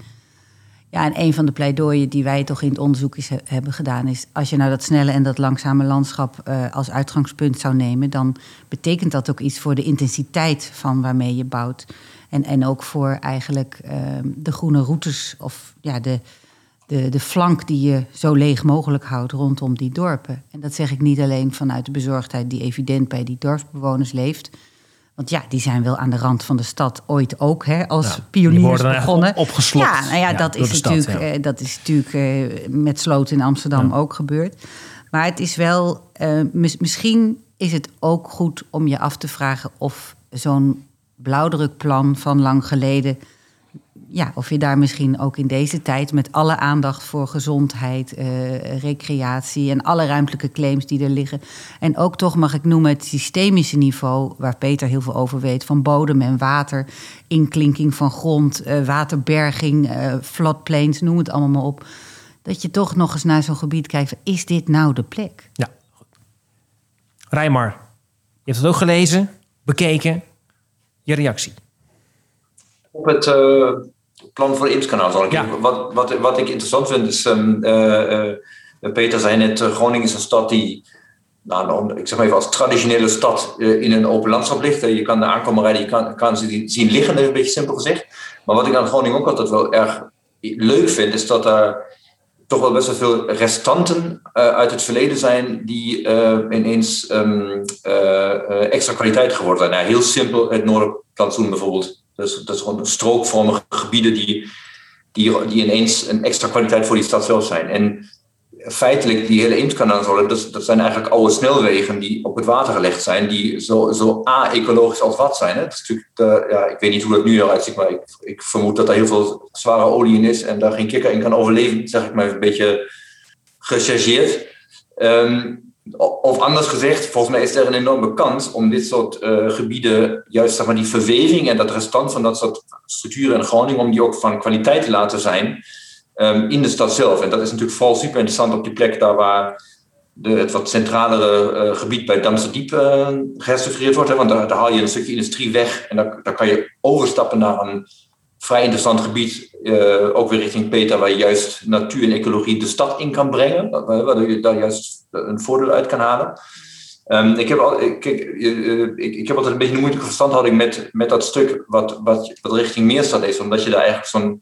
Ja, en een van de pleidooien die wij toch in het onderzoek is, hebben gedaan... is als je nou dat snelle en dat langzame landschap eh, als uitgangspunt zou nemen... dan betekent dat ook iets voor de intensiteit van waarmee je bouwt. En, en ook voor eigenlijk eh, de groene routes of ja, de, de, de flank die je zo leeg mogelijk houdt rondom die dorpen. En dat zeg ik niet alleen vanuit de bezorgdheid die evident bij die dorpsbewoners leeft... Want ja, die zijn wel aan de rand van de stad ooit ook hè, als
Ja, die
pioniers
echt
begonnen.
op- opgeslokt.
Ja, nou ja,
Ja,
dat, is
stad,
natuurlijk,
ja.
eh, dat is natuurlijk eh, met Sloot in Amsterdam ook gebeurd. Maar het is wel, eh, mis- misschien is het ook goed om je af te vragen of zo'n blauwdrukplan van lang geleden. Ja, of je daar misschien ook in deze tijd met alle aandacht voor gezondheid, eh, recreatie en alle ruimtelijke claims die er liggen. En ook toch mag ik noemen het systemische niveau, waar Peter heel veel over weet, van bodem en water, inklinking van grond, eh, waterberging, eh floodplains, noem het allemaal maar op. Dat je toch nog eens naar zo'n gebied kijkt, is dit nou de plek?
Ja, goed. Rijmar, je hebt het ook gelezen, bekeken. Je reactie.
Op het eh, plan voor Eemskanaal zal ik
Ja.
even- wat, wat, wat ik interessant vind is, ehm, eh, eh, Peter zei net, eh, Groningen is een stad die, nou, ik zeg maar even als traditionele stad in een open landschap ligt. Je kan er aankomen rijden, je kan, kan ze zien liggen, een beetje simpel gezegd. Maar wat ik aan Groningen ook altijd wel erg leuk vind, is dat er toch wel best wel veel restanten uit het verleden zijn die ineens ehm, eh, eh, extra kwaliteit geworden zijn. Nou, heel simpel, het Noorderplantsoen bijvoorbeeld. Dus, dat is gewoon strookvormige gebieden die, die, die ineens een extra kwaliteit voor die stad zelf zijn. En feitelijk, die hele Eemskanaalzone, dat, dat zijn eigenlijk oude snelwegen die op het water gelegd zijn, die zo, zo a-ecologisch als wat zijn. Hè? Dat is natuurlijk ja, ik weet niet hoe dat nu eruit ziet, maar ik, ik vermoed dat er heel veel zware olie in is en daar geen kikker in kan overleven, zeg ik maar een beetje gechargeerd. Ehm, of anders gezegd, volgens mij is er een enorme kans om dit soort eh, gebieden, juist zeg maar, die verweving en dat restant van dat soort structuren in Groningen, om die ook van kwaliteit te laten zijn ehm, in de stad zelf. En dat is natuurlijk vooral super interessant op die plek daar waar de, het wat centralere eh, gebied bij Damsterdiep eh gerestaureerd wordt. Want daar, haal je een stukje industrie weg en daar kan je overstappen naar een vrij interessant gebied, ook weer richting Peter, waar juist natuur en ecologie de stad in kan brengen, waar, waar je daar juist een voordeel uit kan halen. Ehm, ik, heb al, ik, eh, eh, ik, ik heb altijd een beetje een moeilijke verstandhouding met, met dat stuk wat, wat, wat richting Meerstad is, omdat je daar eigenlijk zo'n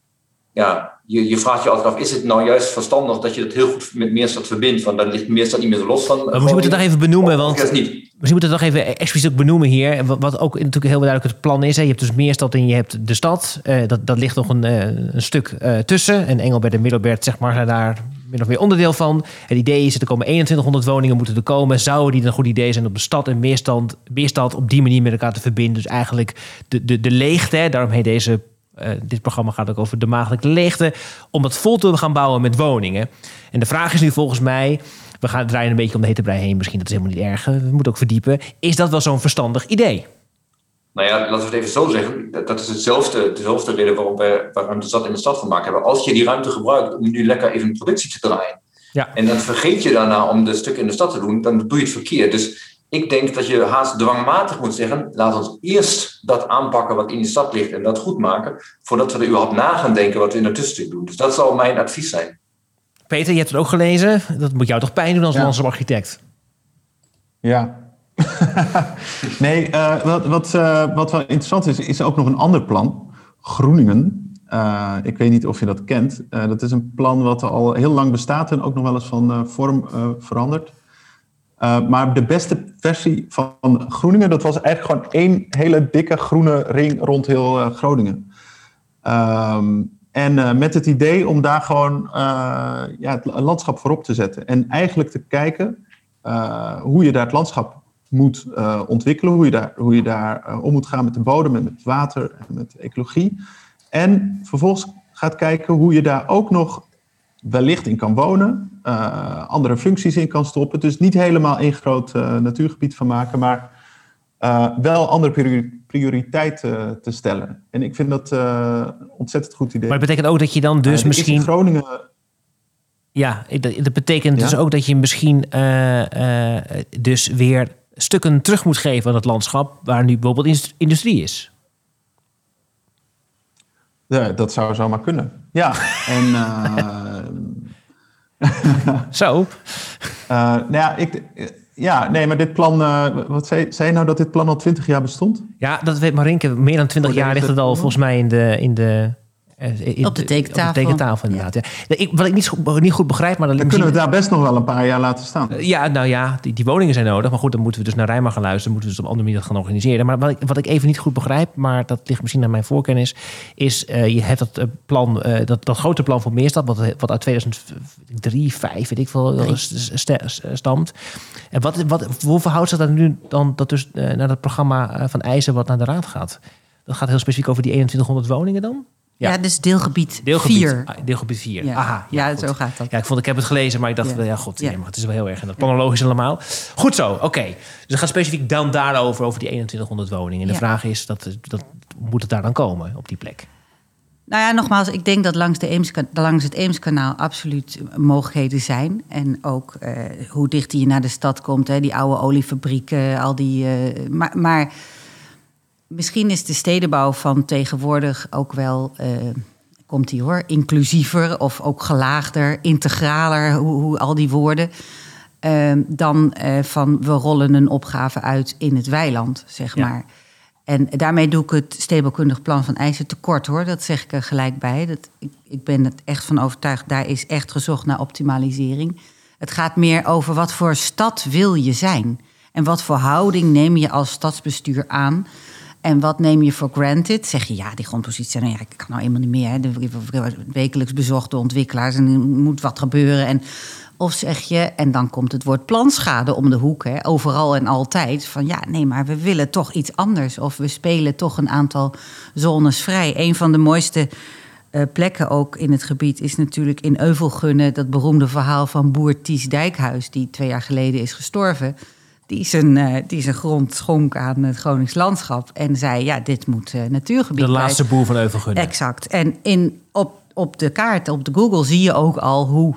ja, je, je vraagt je altijd af, is het nou juist verstandig dat je het heel goed met Meerstad verbindt? Want dan ligt Meerstad niet meer zo los van...
Maar misschien moeten we het nog even benoemen, want
Dat niet.
misschien moeten we het nog even expliciet benoemen hier. Wat, wat ook natuurlijk heel duidelijk het plan is. Hè. Je hebt dus Meerstad en je hebt de stad. Eh, dat, dat ligt nog een, eh, een stuk eh, tussen. En Engelbert en Middelbert zeg maar, zijn daar min of meer onderdeel van. Het idee is, dat er komen 2100 woningen moeten er komen. Zouden die een goed idee zijn om de stad en Meerstad, Meerstad op die manier met elkaar te verbinden? Dus eigenlijk de, de, de leegte, daarom heet deze... eh, dit programma gaat ook over de maagdelijke leegte. Om dat vol te gaan bouwen met woningen. En de vraag is nu volgens mij. We gaan draaien een beetje om de hete brei heen. Misschien dat is helemaal niet erg. We moeten ook verdiepen. Is dat wel zo'n verstandig idee?
Nou ja, laten we het even zo zeggen. Dat, dat is hetzelfde, dezelfde reden waarom we waarom de stad in de stad van maken hebben. Als je die ruimte gebruikt om nu lekker even een productie te draaien.
Ja.
En dan vergeet je daarna om de stukken in de stad te doen, dan doe je het verkeerd. Dus ik denk dat je haast dwangmatig moet zeggen: laat ons eerst dat aanpakken wat in de stad ligt en dat goed maken, voordat we er überhaupt na gaan denken wat we in de tussentijd doen. Dus dat zal mijn advies zijn.
Peter, je hebt het ook gelezen. Dat moet jou toch pijn doen als
Ja.
landschap-architect?
Ja. nee, eh, wat, wat, eh, wat wel interessant is, is ook nog een ander plan. Groeningen. Eh, ik weet niet of je dat kent. Dat is een plan wat al heel lang bestaat en ook nog wel eens van vorm verandert. Maar de beste versie van Groeningen, dat was eigenlijk gewoon één hele dikke groene ring rond heel Groningen. Ehm, en met het idee om daar gewoon ja, het landschap voorop te zetten. En eigenlijk te kijken hoe je daar het landschap moet eh, ontwikkelen, hoe je daar, hoe je daar eh, om moet gaan met de bodem en met het water en met ecologie. En vervolgens gaat kijken hoe je daar ook nog wellicht in kan wonen, eh, andere functies in kan stoppen. Dus niet helemaal één groot natuurgebied van maken, maar wel andere priori- prioriteiten te stellen. En ik vind dat een ontzettend goed idee.
Maar dat betekent ook dat je dan dus
is in
misschien...
Groningen
Ja, dat, betekent dus ook dat je misschien dus weer stukken terug moet geven aan het landschap... waar nu bijvoorbeeld indust- industrie is.
Ja, dat zou zomaar kunnen. Ja, en... eh,
Zo.
eh, nou ja, ik, ja, nee, maar dit plan... eh, wat zei, zei je nou dat dit plan al twintig jaar bestond?
Ja, dat weet Marinke. Meer dan twintig
Oh,
jaar ligt het al volgens mij in de... In de
Op de tekentafel.
Op de tekentafel, inderdaad. Ja. Ik, wat ik niet, goed- niet goed begrijp, maar... Dat
Dan kunnen we het daar best nog wel een paar jaar laten staan.
Ja, nou ja, die, die woningen zijn nodig. Maar goed, dan moeten we dus naar Rijma gaan luisteren. Moeten we dus op een andere manier dat gaan organiseren. Maar wat ik, wat ik even niet goed begrijp, maar dat ligt misschien aan mijn voorkennis... is eh, je hebt dat eh, plan, eh, dat, dat grote plan voor Meerstad... wat, wat uit 2003, 2005, weet ik veel,
Drie.
st- st- stamt. En wat, wat, hoe verhoudt zich dat nu dan dat dus, eh, naar dat programma eh, van eisen... wat naar de raad gaat? Dat gaat heel specifiek over die 2100 woningen dan?
Ja, dus deelgebied
Deelgebied
4.
ah, deelgebied 4.
Ja.
Aha,
Ja, zo gaat dat.
Ja, ik vond, ik heb het gelezen, maar ik dacht,
Ja.
ja, god,
Ja.
nee, maar het is wel heel erg in dat planologisch allemaal. Goed zo, oké. Dus het gaat specifiek dan daarover, over die 2100 woningen. En de vraag is, dat, dat, moet het daar dan komen, op die plek?
Nou ja, nogmaals, ik denk dat langs, de Eems, langs het Eemskanaal absoluut mogelijkheden zijn. En ook eh, hoe dichter je naar de stad komt, hè, die oude oliefabrieken, al die. eh, maar, maar misschien is de stedenbouw van tegenwoordig ook wel. eh, komt die hoor, inclusiever of ook gelaagder, integraler, hoe, hoe al die woorden. eh, dan eh, van we rollen een opgave uit in het weiland, zeg
Ja.
maar. En daarmee doe ik het stedenbouwkundig plan van eisen tekort hoor. Dat zeg ik er gelijk bij. Dat, ik, ik ben er echt van overtuigd, daar is echt gezocht naar optimalisering. Het gaat meer over wat voor stad wil je zijn. En wat voor houding neem je als stadsbestuur aan. En wat neem je voor granted? Zeg je, ja, die grondpositie, nou ja, ik kan nou eenmaal niet meer. Hè. Wekelijks bezochte ontwikkelaars en er moet wat gebeuren. En, of zeg je, en dan komt het woord planschade om de hoek, hè, overal en altijd. Van ja, nee, maar we willen toch iets anders. Of we spelen toch een aantal zones vrij. Een van de mooiste eh, plekken ook in het gebied is natuurlijk in Euvelgunne... dat beroemde verhaal van boer Ties Dijkhuis... die twee jaar geleden is gestorven. Die zijn, eh, die zijn grond schonk aan het Gronings landschap... en zei, ja, dit moet eh, natuurgebied
De laatste boer van Euvelgunne.
Exact. En in, op, op de kaart, op de Google, zie je ook al hoe,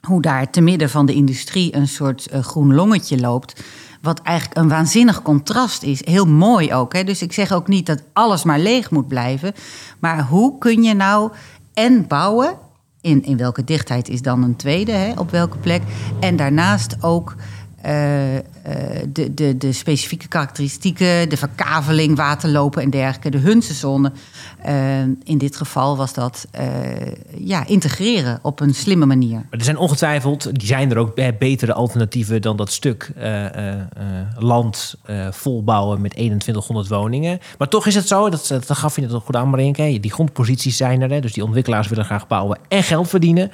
hoe daar te midden van de industrie een soort eh, groen longetje loopt. Wat eigenlijk een waanzinnig contrast is. Heel mooi ook. Hè? Dus ik zeg ook niet dat alles maar leeg moet blijven. Maar hoe kun je nou en bouwen. In, in welke dichtheid is dan een tweede, hè? op welke plek. En daarnaast ook eh, eh, de, de, de specifieke karakteristieken, de verkaveling, waterlopen en dergelijke, de Hunsenzone. Eh, in dit geval was dat ja, integreren op een slimme manier.
Er zijn ongetwijfeld, die zijn er ook betere alternatieven dan dat stuk land volbouwen met 2100 woningen. Maar toch is het zo, dat, dat gaf je het ook goed aan, Marinke. Die grondposities zijn er, hè, dus die ontwikkelaars willen graag bouwen en geld verdienen.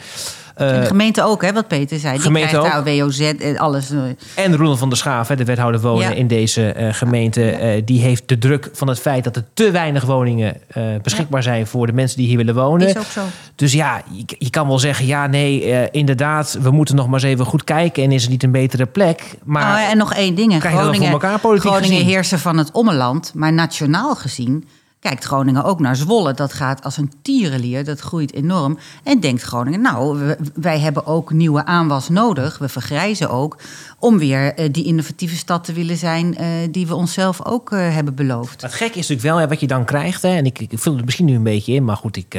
En de gemeente ook, hè, wat Peter zei. Die
gemeente
krijgt
ook.
WOZ en alles. eh,
En Roland van der Schaaf, hè, de wethouder wonen
Ja.
in deze eh, gemeente, die heeft de druk van het feit dat er te weinig woningen beschikbaar zijn voor de mensen die hier willen wonen.
Is ook zo.
Dus ja, je, je kan wel zeggen, ja, nee, inderdaad, we moeten nog maar eens even goed kijken en is er niet een betere plek. Maar
Nou, en nog één ding. Groningen,
voor elkaar politiek
Groningen
gezien?
heersen van het ommeland. Maar nationaal gezien kijkt Groningen ook naar Zwolle. Dat gaat als een tierenlier. Dat groeit enorm. En denkt Groningen, nou, wij hebben ook nieuwe aanwas nodig. We vergrijzen ook. Om weer eh, die innovatieve stad te willen zijn... eh, die we onszelf ook eh, hebben beloofd.
het gekke is natuurlijk wel hè, wat je dan krijgt. Hè, en ik, ik vul het misschien nu een beetje in, maar goed, ik,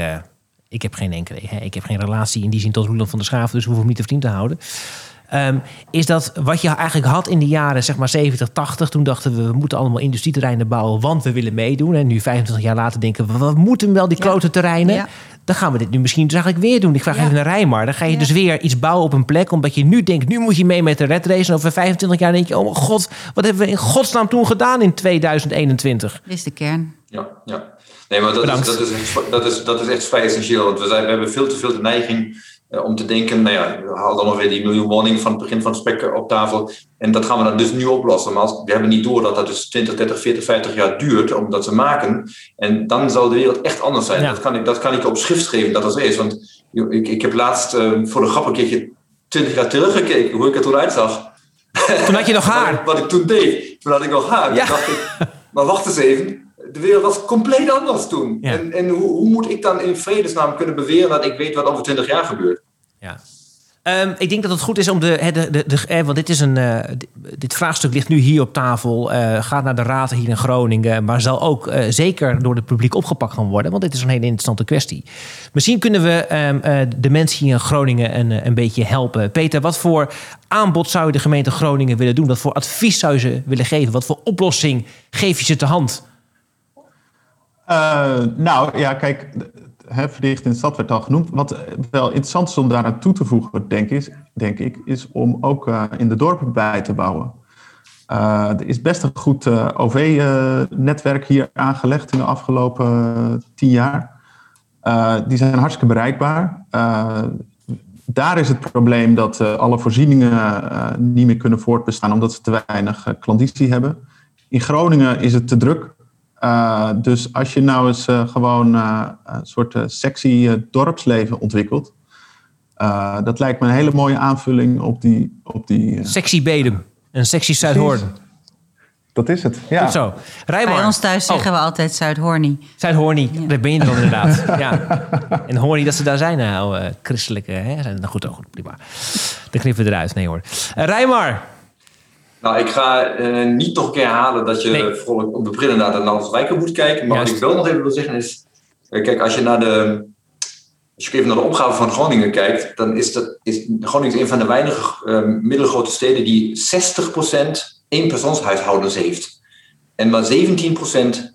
ik heb geen enkele. Hè, ik heb geen relatie in die zin tot Roland van der Schaaf, dus hoeven hem niet te vriend te houden. Ehm, is dat wat je eigenlijk had in de jaren zeg maar 70, 80. Toen dachten we, we moeten allemaal industrieterreinen bouwen, want we willen meedoen. En nu 25 jaar later denken we, we moeten wel die klote terreinen.
Ja.
Dan gaan we dit nu misschien dus eigenlijk weer doen. Ik vraag
Ja.
even naar Rijmar. Dan ga je
Ja.
dus weer iets bouwen op een plek, omdat je nu denkt, nu moet je mee met de red race. En over 25 jaar denk je, oh mijn god, wat hebben we in godsnaam toen gedaan in 2021?
Dit is de kern.
Ja, ja. Nee, maar dat is,
Bedankt.
dat, is echt, dat, is, dat is echt vrij essentieel. Want we, zijn, we hebben veel te veel de neiging om te denken... nou ja, we halen dan nog weer die miljoen woningen van het begin van het gesprek op tafel. En dat gaan we dan dus nu oplossen. Maar als, we hebben niet door dat dat dus 20, 30, 40, 50 jaar duurt om dat te maken. En dan zal de wereld echt anders zijn.
Ja.
Dat, kan ik, dat kan ik op schrift geven dat dat zo is. Want ik, ik heb laatst eh, voor de grap een keertje 20 jaar teruggekeken hoe ik er toen uitzag.
Toen had je nog haar.
wat ik toen deed. Toen had ik nog haar.
Ja.
Dacht ik, maar wacht eens even. De wereld was compleet anders toen.
Ja.
En, en hoe, hoe moet ik dan in vredesnaam kunnen beweren dat ik weet wat over 20 jaar gebeurt?
Ja. Ehm, ik denk dat het goed is om de. de, de, want dit, is een, eh, dit, vraagstuk ligt nu hier op tafel. eh, gaat naar de raad hier in Groningen. Maar zal ook eh, zeker door het publiek opgepakt gaan worden. Want dit is een hele interessante kwestie. Misschien kunnen we ehm, eh, de mensen hier in Groningen een, een beetje helpen. Peter, wat voor aanbod zou je de gemeente Groningen willen doen? Wat voor advies zou je ze willen geven? Wat voor oplossing geef je ze te hand?
Nou ja, kijk, hè, de stad werd al genoemd. Wat eh, wel interessant is om daaraan toe te voegen, denk, is, denk ik, is om ook eh, in de dorpen bij te bouwen. Eh, er is best een goed OV-netwerk hier aangelegd in de afgelopen tien jaar. Die zijn hartstikke bereikbaar. Daar is het probleem dat alle voorzieningen niet meer kunnen voortbestaan omdat ze te weinig klanditie hebben. In Groningen is het te druk. Uh, dus als je nou eens uh, gewoon uh, een soort sexy dorpsleven ontwikkelt, uh, dat lijkt me een hele mooie aanvulling op die. Op die
Sexy Bedum, een sexy Zuidhoorn.
Dat is het. Ja.
Goed zo. Rijmar.
Bij ons thuis zeggen we altijd Zuidhoornie.
Zuidhoornie, ja. daar ben je dan inderdaad. ja. En hoor niet dat ze daar zijn, nou, uh, christelijke. Hè? Zijn, nou goed, oh, goed, prima. Dan knippen we eruit. Nee hoor. Uh, Rijmar.
Nou, ik ga uh, niet nog een keer herhalen dat je nee. vooral op de brillen naar de Nederlandse moet kijken. Maar Juist. wat ik wel nog even wil zeggen is... Kijk, als je naar de... Als je even naar de opgave van Groningen kijkt, dan is, dat, is Groningen een van de weinige uh, middelgrote steden die 60% eenpersoonshuishoudens heeft. En maar 17%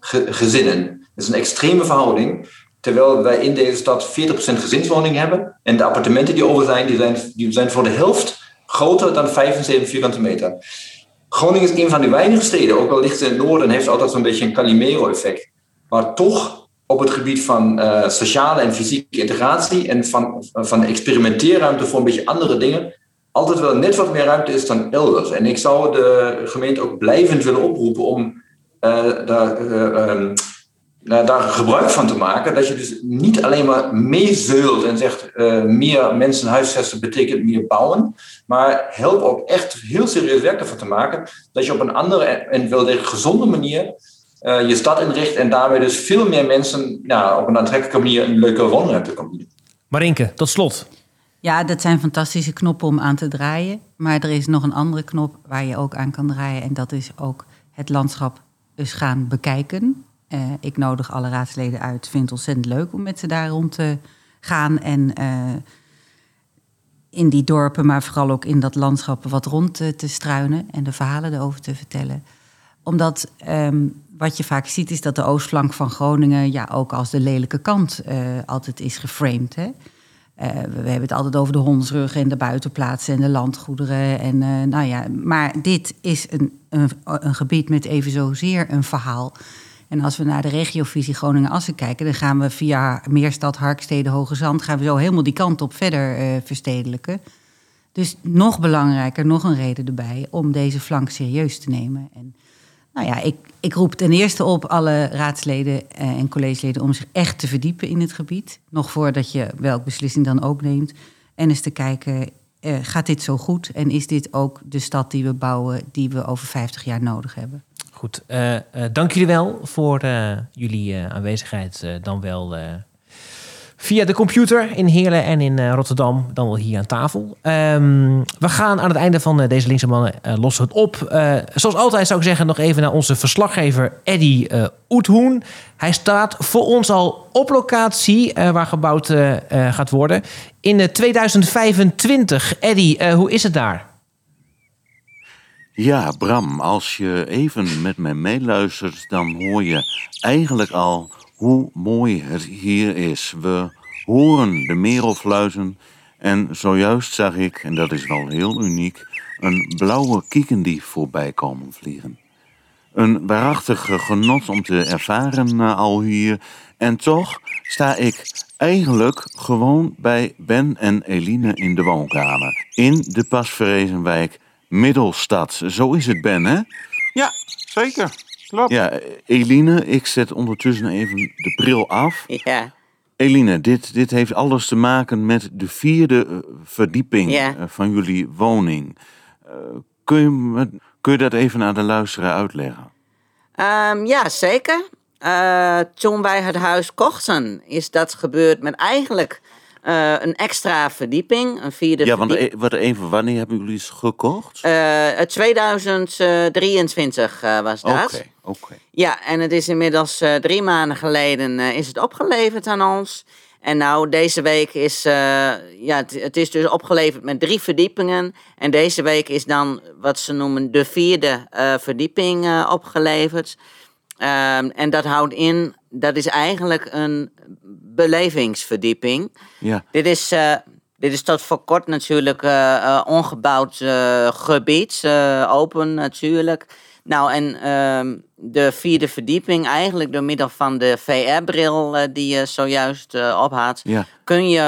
ge gezinnen. Dat is een extreme verhouding. Terwijl wij in deze stad 40% gezinswoningen hebben. En de appartementen die over zijn, die zijn, die zijn voor de helft groter dan 75 vierkante meter. Groningen is een van de weinige steden, ook al ligt het in het noorden en heeft altijd zo'n beetje een Calimero-effect. Maar toch op het gebied van uh, sociale en fysieke integratie en van, van experimenteerruimte voor een beetje andere dingen, altijd wel net wat meer ruimte is dan elders. En ik zou de gemeente ook blijvend willen oproepen om uh, daar, uh, um, nou, daar gebruik van te maken. Dat je dus niet alleen maar meezeult en zegt uh, meer mensen huisvesten betekent meer bouwen. Maar help ook echt heel serieus werk ervan te maken. Dat je op een andere en wel degelijk gezonde manier uh, je stad inricht. En daarmee dus veel meer mensen nou, op een aantrekkelijke manier een leuke woonruimte kan bieden.
Marinke, tot slot.
Ja, dat zijn fantastische knoppen om aan te draaien. Maar er is nog een andere knop waar je ook aan kan draaien. En dat is ook het landschap eens gaan bekijken. Uh, ik nodig alle raadsleden uit. Vind het ontzettend leuk om met ze daar rond te gaan. En uh, in die dorpen, maar vooral ook in dat landschap wat rond te, struinen en de verhalen erover te vertellen. Omdat ehm, wat je vaak ziet is dat de oostflank van Groningen ja, ook als de lelijke kant eh, altijd is geframed. Hè? Eh, we, hebben het altijd over de hondsrug en de buitenplaatsen en de landgoederen. En, eh, nou ja, maar dit is een, een, een gebied met even zozeer een verhaal. En als we naar de regiovisie Groningen-Assen kijken, dan gaan we via Meerstad, Harkstede, Hoge Zand, gaan we zo helemaal die kant op verder eh, verstedelijken. Dus nog belangrijker, nog een reden erbij om deze flank serieus te nemen. En nou ja, ik, ik roep ten eerste op alle raadsleden eh, en collegeleden om zich echt te verdiepen in het gebied. Nog voordat je welke beslissing dan ook neemt. En eens te kijken, eh, gaat dit zo goed? En is dit ook de stad die we bouwen, die we over 50 jaar nodig hebben?
Goed, eh, eh, dank jullie wel voor eh, jullie aanwezigheid. dan wel via de computer in Heerlen en in Rotterdam, dan wel hier aan tafel. Ehm, we gaan aan het einde van deze linkse mannen eh, lossen het op. Eh, zoals altijd zou ik zeggen nog even naar onze verslaggever Eddy Oethoen. Hij staat voor ons al op locatie waar gebouwd gaat worden. In eh, 2025. Eddy, hoe is het daar?
Ja, Bram, als je even met mij meeluistert, dan hoor je eigenlijk al hoe mooi het hier is. We horen de merelfluizen en zojuist zag ik, en dat is wel heel uniek, een blauwe kiekendief voorbij komen vliegen. Een waarachtig genot om te ervaren eh, al hier. En toch sta ik eigenlijk gewoon bij Ben en Eline in de woonkamer. In de pas Middelstad. Zo is het, Ben, hè?
Ja, zeker. Klopt.
Ja, Eline, ik zet ondertussen even de bril af.
Ja.
Eline, dit, dit heeft alles te maken met de vierde eh, verdieping
Ja.
eh, van jullie woning. Eh, kun, je, me- kun je dat even aan de luisteraar uitleggen?
Ehm, ja, zeker. Eh, toen wij het huis kochten, is dat gebeurd met eigenlijk eh, een extra verdieping, een vierde
ja, want
verdieping.
e- wat even, wanneer hebben jullie het gekocht?
Eh, 2023 eh, was dat.
Oké, oké.
Ja, en het is inmiddels drie maanden geleden is het opgeleverd aan ons. En nou, deze week is, ja, het, het is dus opgeleverd met drie verdiepingen. En deze week is dan wat ze noemen de vierde verdieping opgeleverd. Ehm, en dat houdt in, dat is eigenlijk een belevingsverdieping.
Ja.
Dit is, eh, dit is tot voor kort natuurlijk eh, ongebouwd gebied, open natuurlijk. Nou, en ehm, de vierde verdieping, eigenlijk door middel van de VR-bril die je zojuist op had,
Ja.
kun je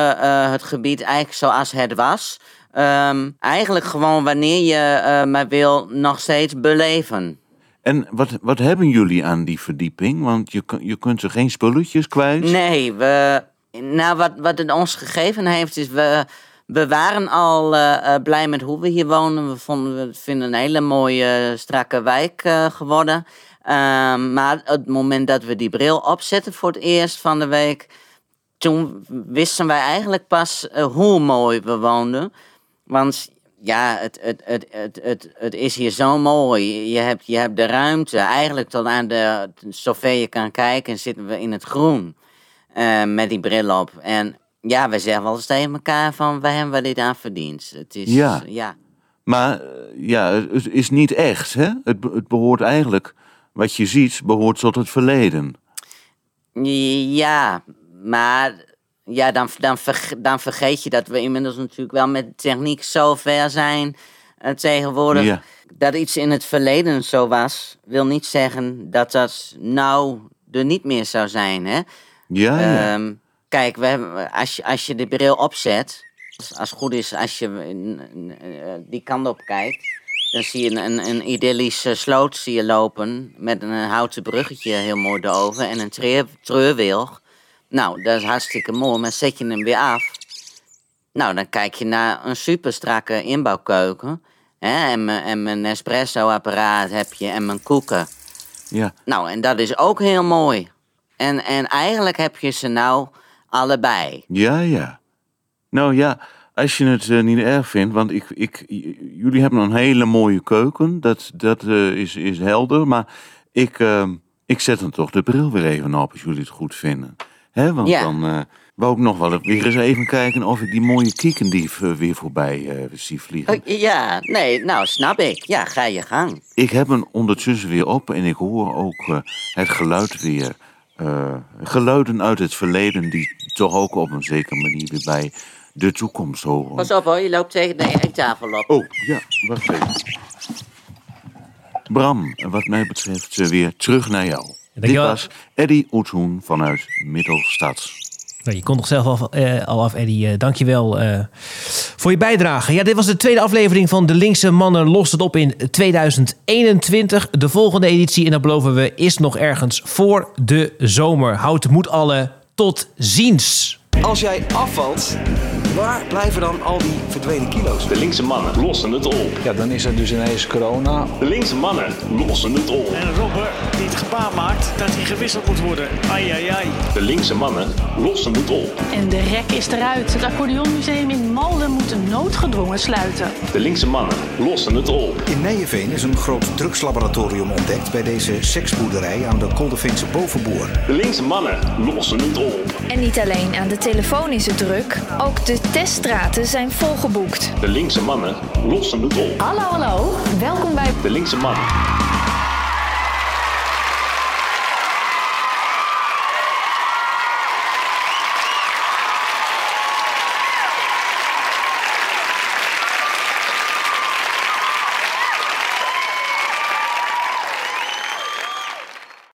het gebied eigenlijk zoals het was, ehm, eigenlijk gewoon wanneer je maar wil, nog steeds beleven.
En wat, wat hebben jullie aan die verdieping? Want je, je kunt er geen spulletjes kwijt.
Nee, we, nou, wat, wat het ons gegeven heeft, is we, we waren al eh, eh, blij met hoe we hier wonen. We, vonden, we vinden een hele mooie, strakke wijk eh, geworden. Ehm, maar het moment dat we die bril opzetten voor het eerst van de week, toen wisten wij eigenlijk pas hoe mooi we woonden. Want ja, het, het, het, het, het, het is hier zo mooi. Je hebt, je hebt de ruimte, eigenlijk tot aan de, zover je kan kijken, zitten we in het groen. eh, met die bril op. En ja, we zeggen wel eens tegen elkaar van, wij hebben we dit aan verdiend. Het is,
Ja.
ja.
Maar eh, ja, het is niet echt, hè? Het, het behoort eigenlijk, wat je ziet, behoort tot het verleden.
Ja, maar ja, dan, dan, dan vergeet je dat we inmiddels natuurlijk wel met techniek zo ver zijn eh, tegenwoordig.
Ja.
Dat iets in het verleden zo was, wil niet zeggen dat dat nou er niet meer zou zijn. Hè?
Ja, ja.
Ehm, kijk, we hebben, als, je, als je de bril opzet, als, als het goed is, als je eh, die kant op kijkt, dan zie je een, een idyllische sloot zie je lopen met een houten bruggetje heel mooi erover en een treur, treurwilg. Nou, dat is hartstikke mooi, maar zet je hem weer af. Nou, dan kijk je naar een super strakke inbouwkeuken. Hè, en, mijn- en mijn espresso-apparaat heb je en mijn koeken.
ja.
Nou, en dat is ook heel mooi. En, en eigenlijk heb je ze nou allebei.
Ja, ja. Nou ja, als je het eh, niet erg vindt, want ik, ik, jullie hebben een hele mooie keuken, dat, dat eh, is, is helder, maar ik, eh, ik zet dan toch de bril weer even op als jullie het goed vinden. Hè, want
Ja.
dan, eh, wou ik nog wel weer eens even kijken of ik die mooie kiekendief eh, weer voorbij eh, zie vliegen.
Eh, ja, nee, nou snap ik. Ja, ga je gang.
Ik heb hem ondertussen weer op en ik hoor ook het geluid weer. geluiden uit het verleden die toch ook op een zekere manier weer bij de toekomst horen.
Pas op hoor, je loopt tegen de eettafel op.
Oh, ja, wacht even. Bram, wat mij betreft weer terug naar jou. Dit
Dankjewel.
was Eddy Oethoen vanuit Middelstad.
Nou, je kon toch zelf al, eh, al af, Eddie. Eh, Dank je wel eh, voor je bijdrage. Ja, dit was de tweede aflevering van De Linkse Mannen Lost het op in 2021. De volgende editie, en dat beloven we, is nog ergens voor de zomer. Houd de moed alle. Tot ziens.
Als jij afvalt, waar blijven dan al die verdwenen kilo's?
De linkse mannen lossen het op.
Ja, dan is er dus ineens corona.
De linkse mannen lossen het op.
En Robber die het gebaar maakt dat hij gewisseld moet worden. Ai, ai, ai.
De linkse mannen lossen het op.
En de rek is eruit. Het Accordeonmuseum in Malden moet noodgedwongen sluiten.
De linkse mannen lossen het op.
In Nijenveen is een groot drugslaboratorium ontdekt bij deze seksboerderij aan de Koldeveense Bovenboer.
De linkse mannen lossen het op.
En niet alleen aan de telefoon is het druk, ook de teststraten zijn volgeboekt.
De linkse mannen lossen het op.
Hallo, hallo. Welkom bij
De linkse mannen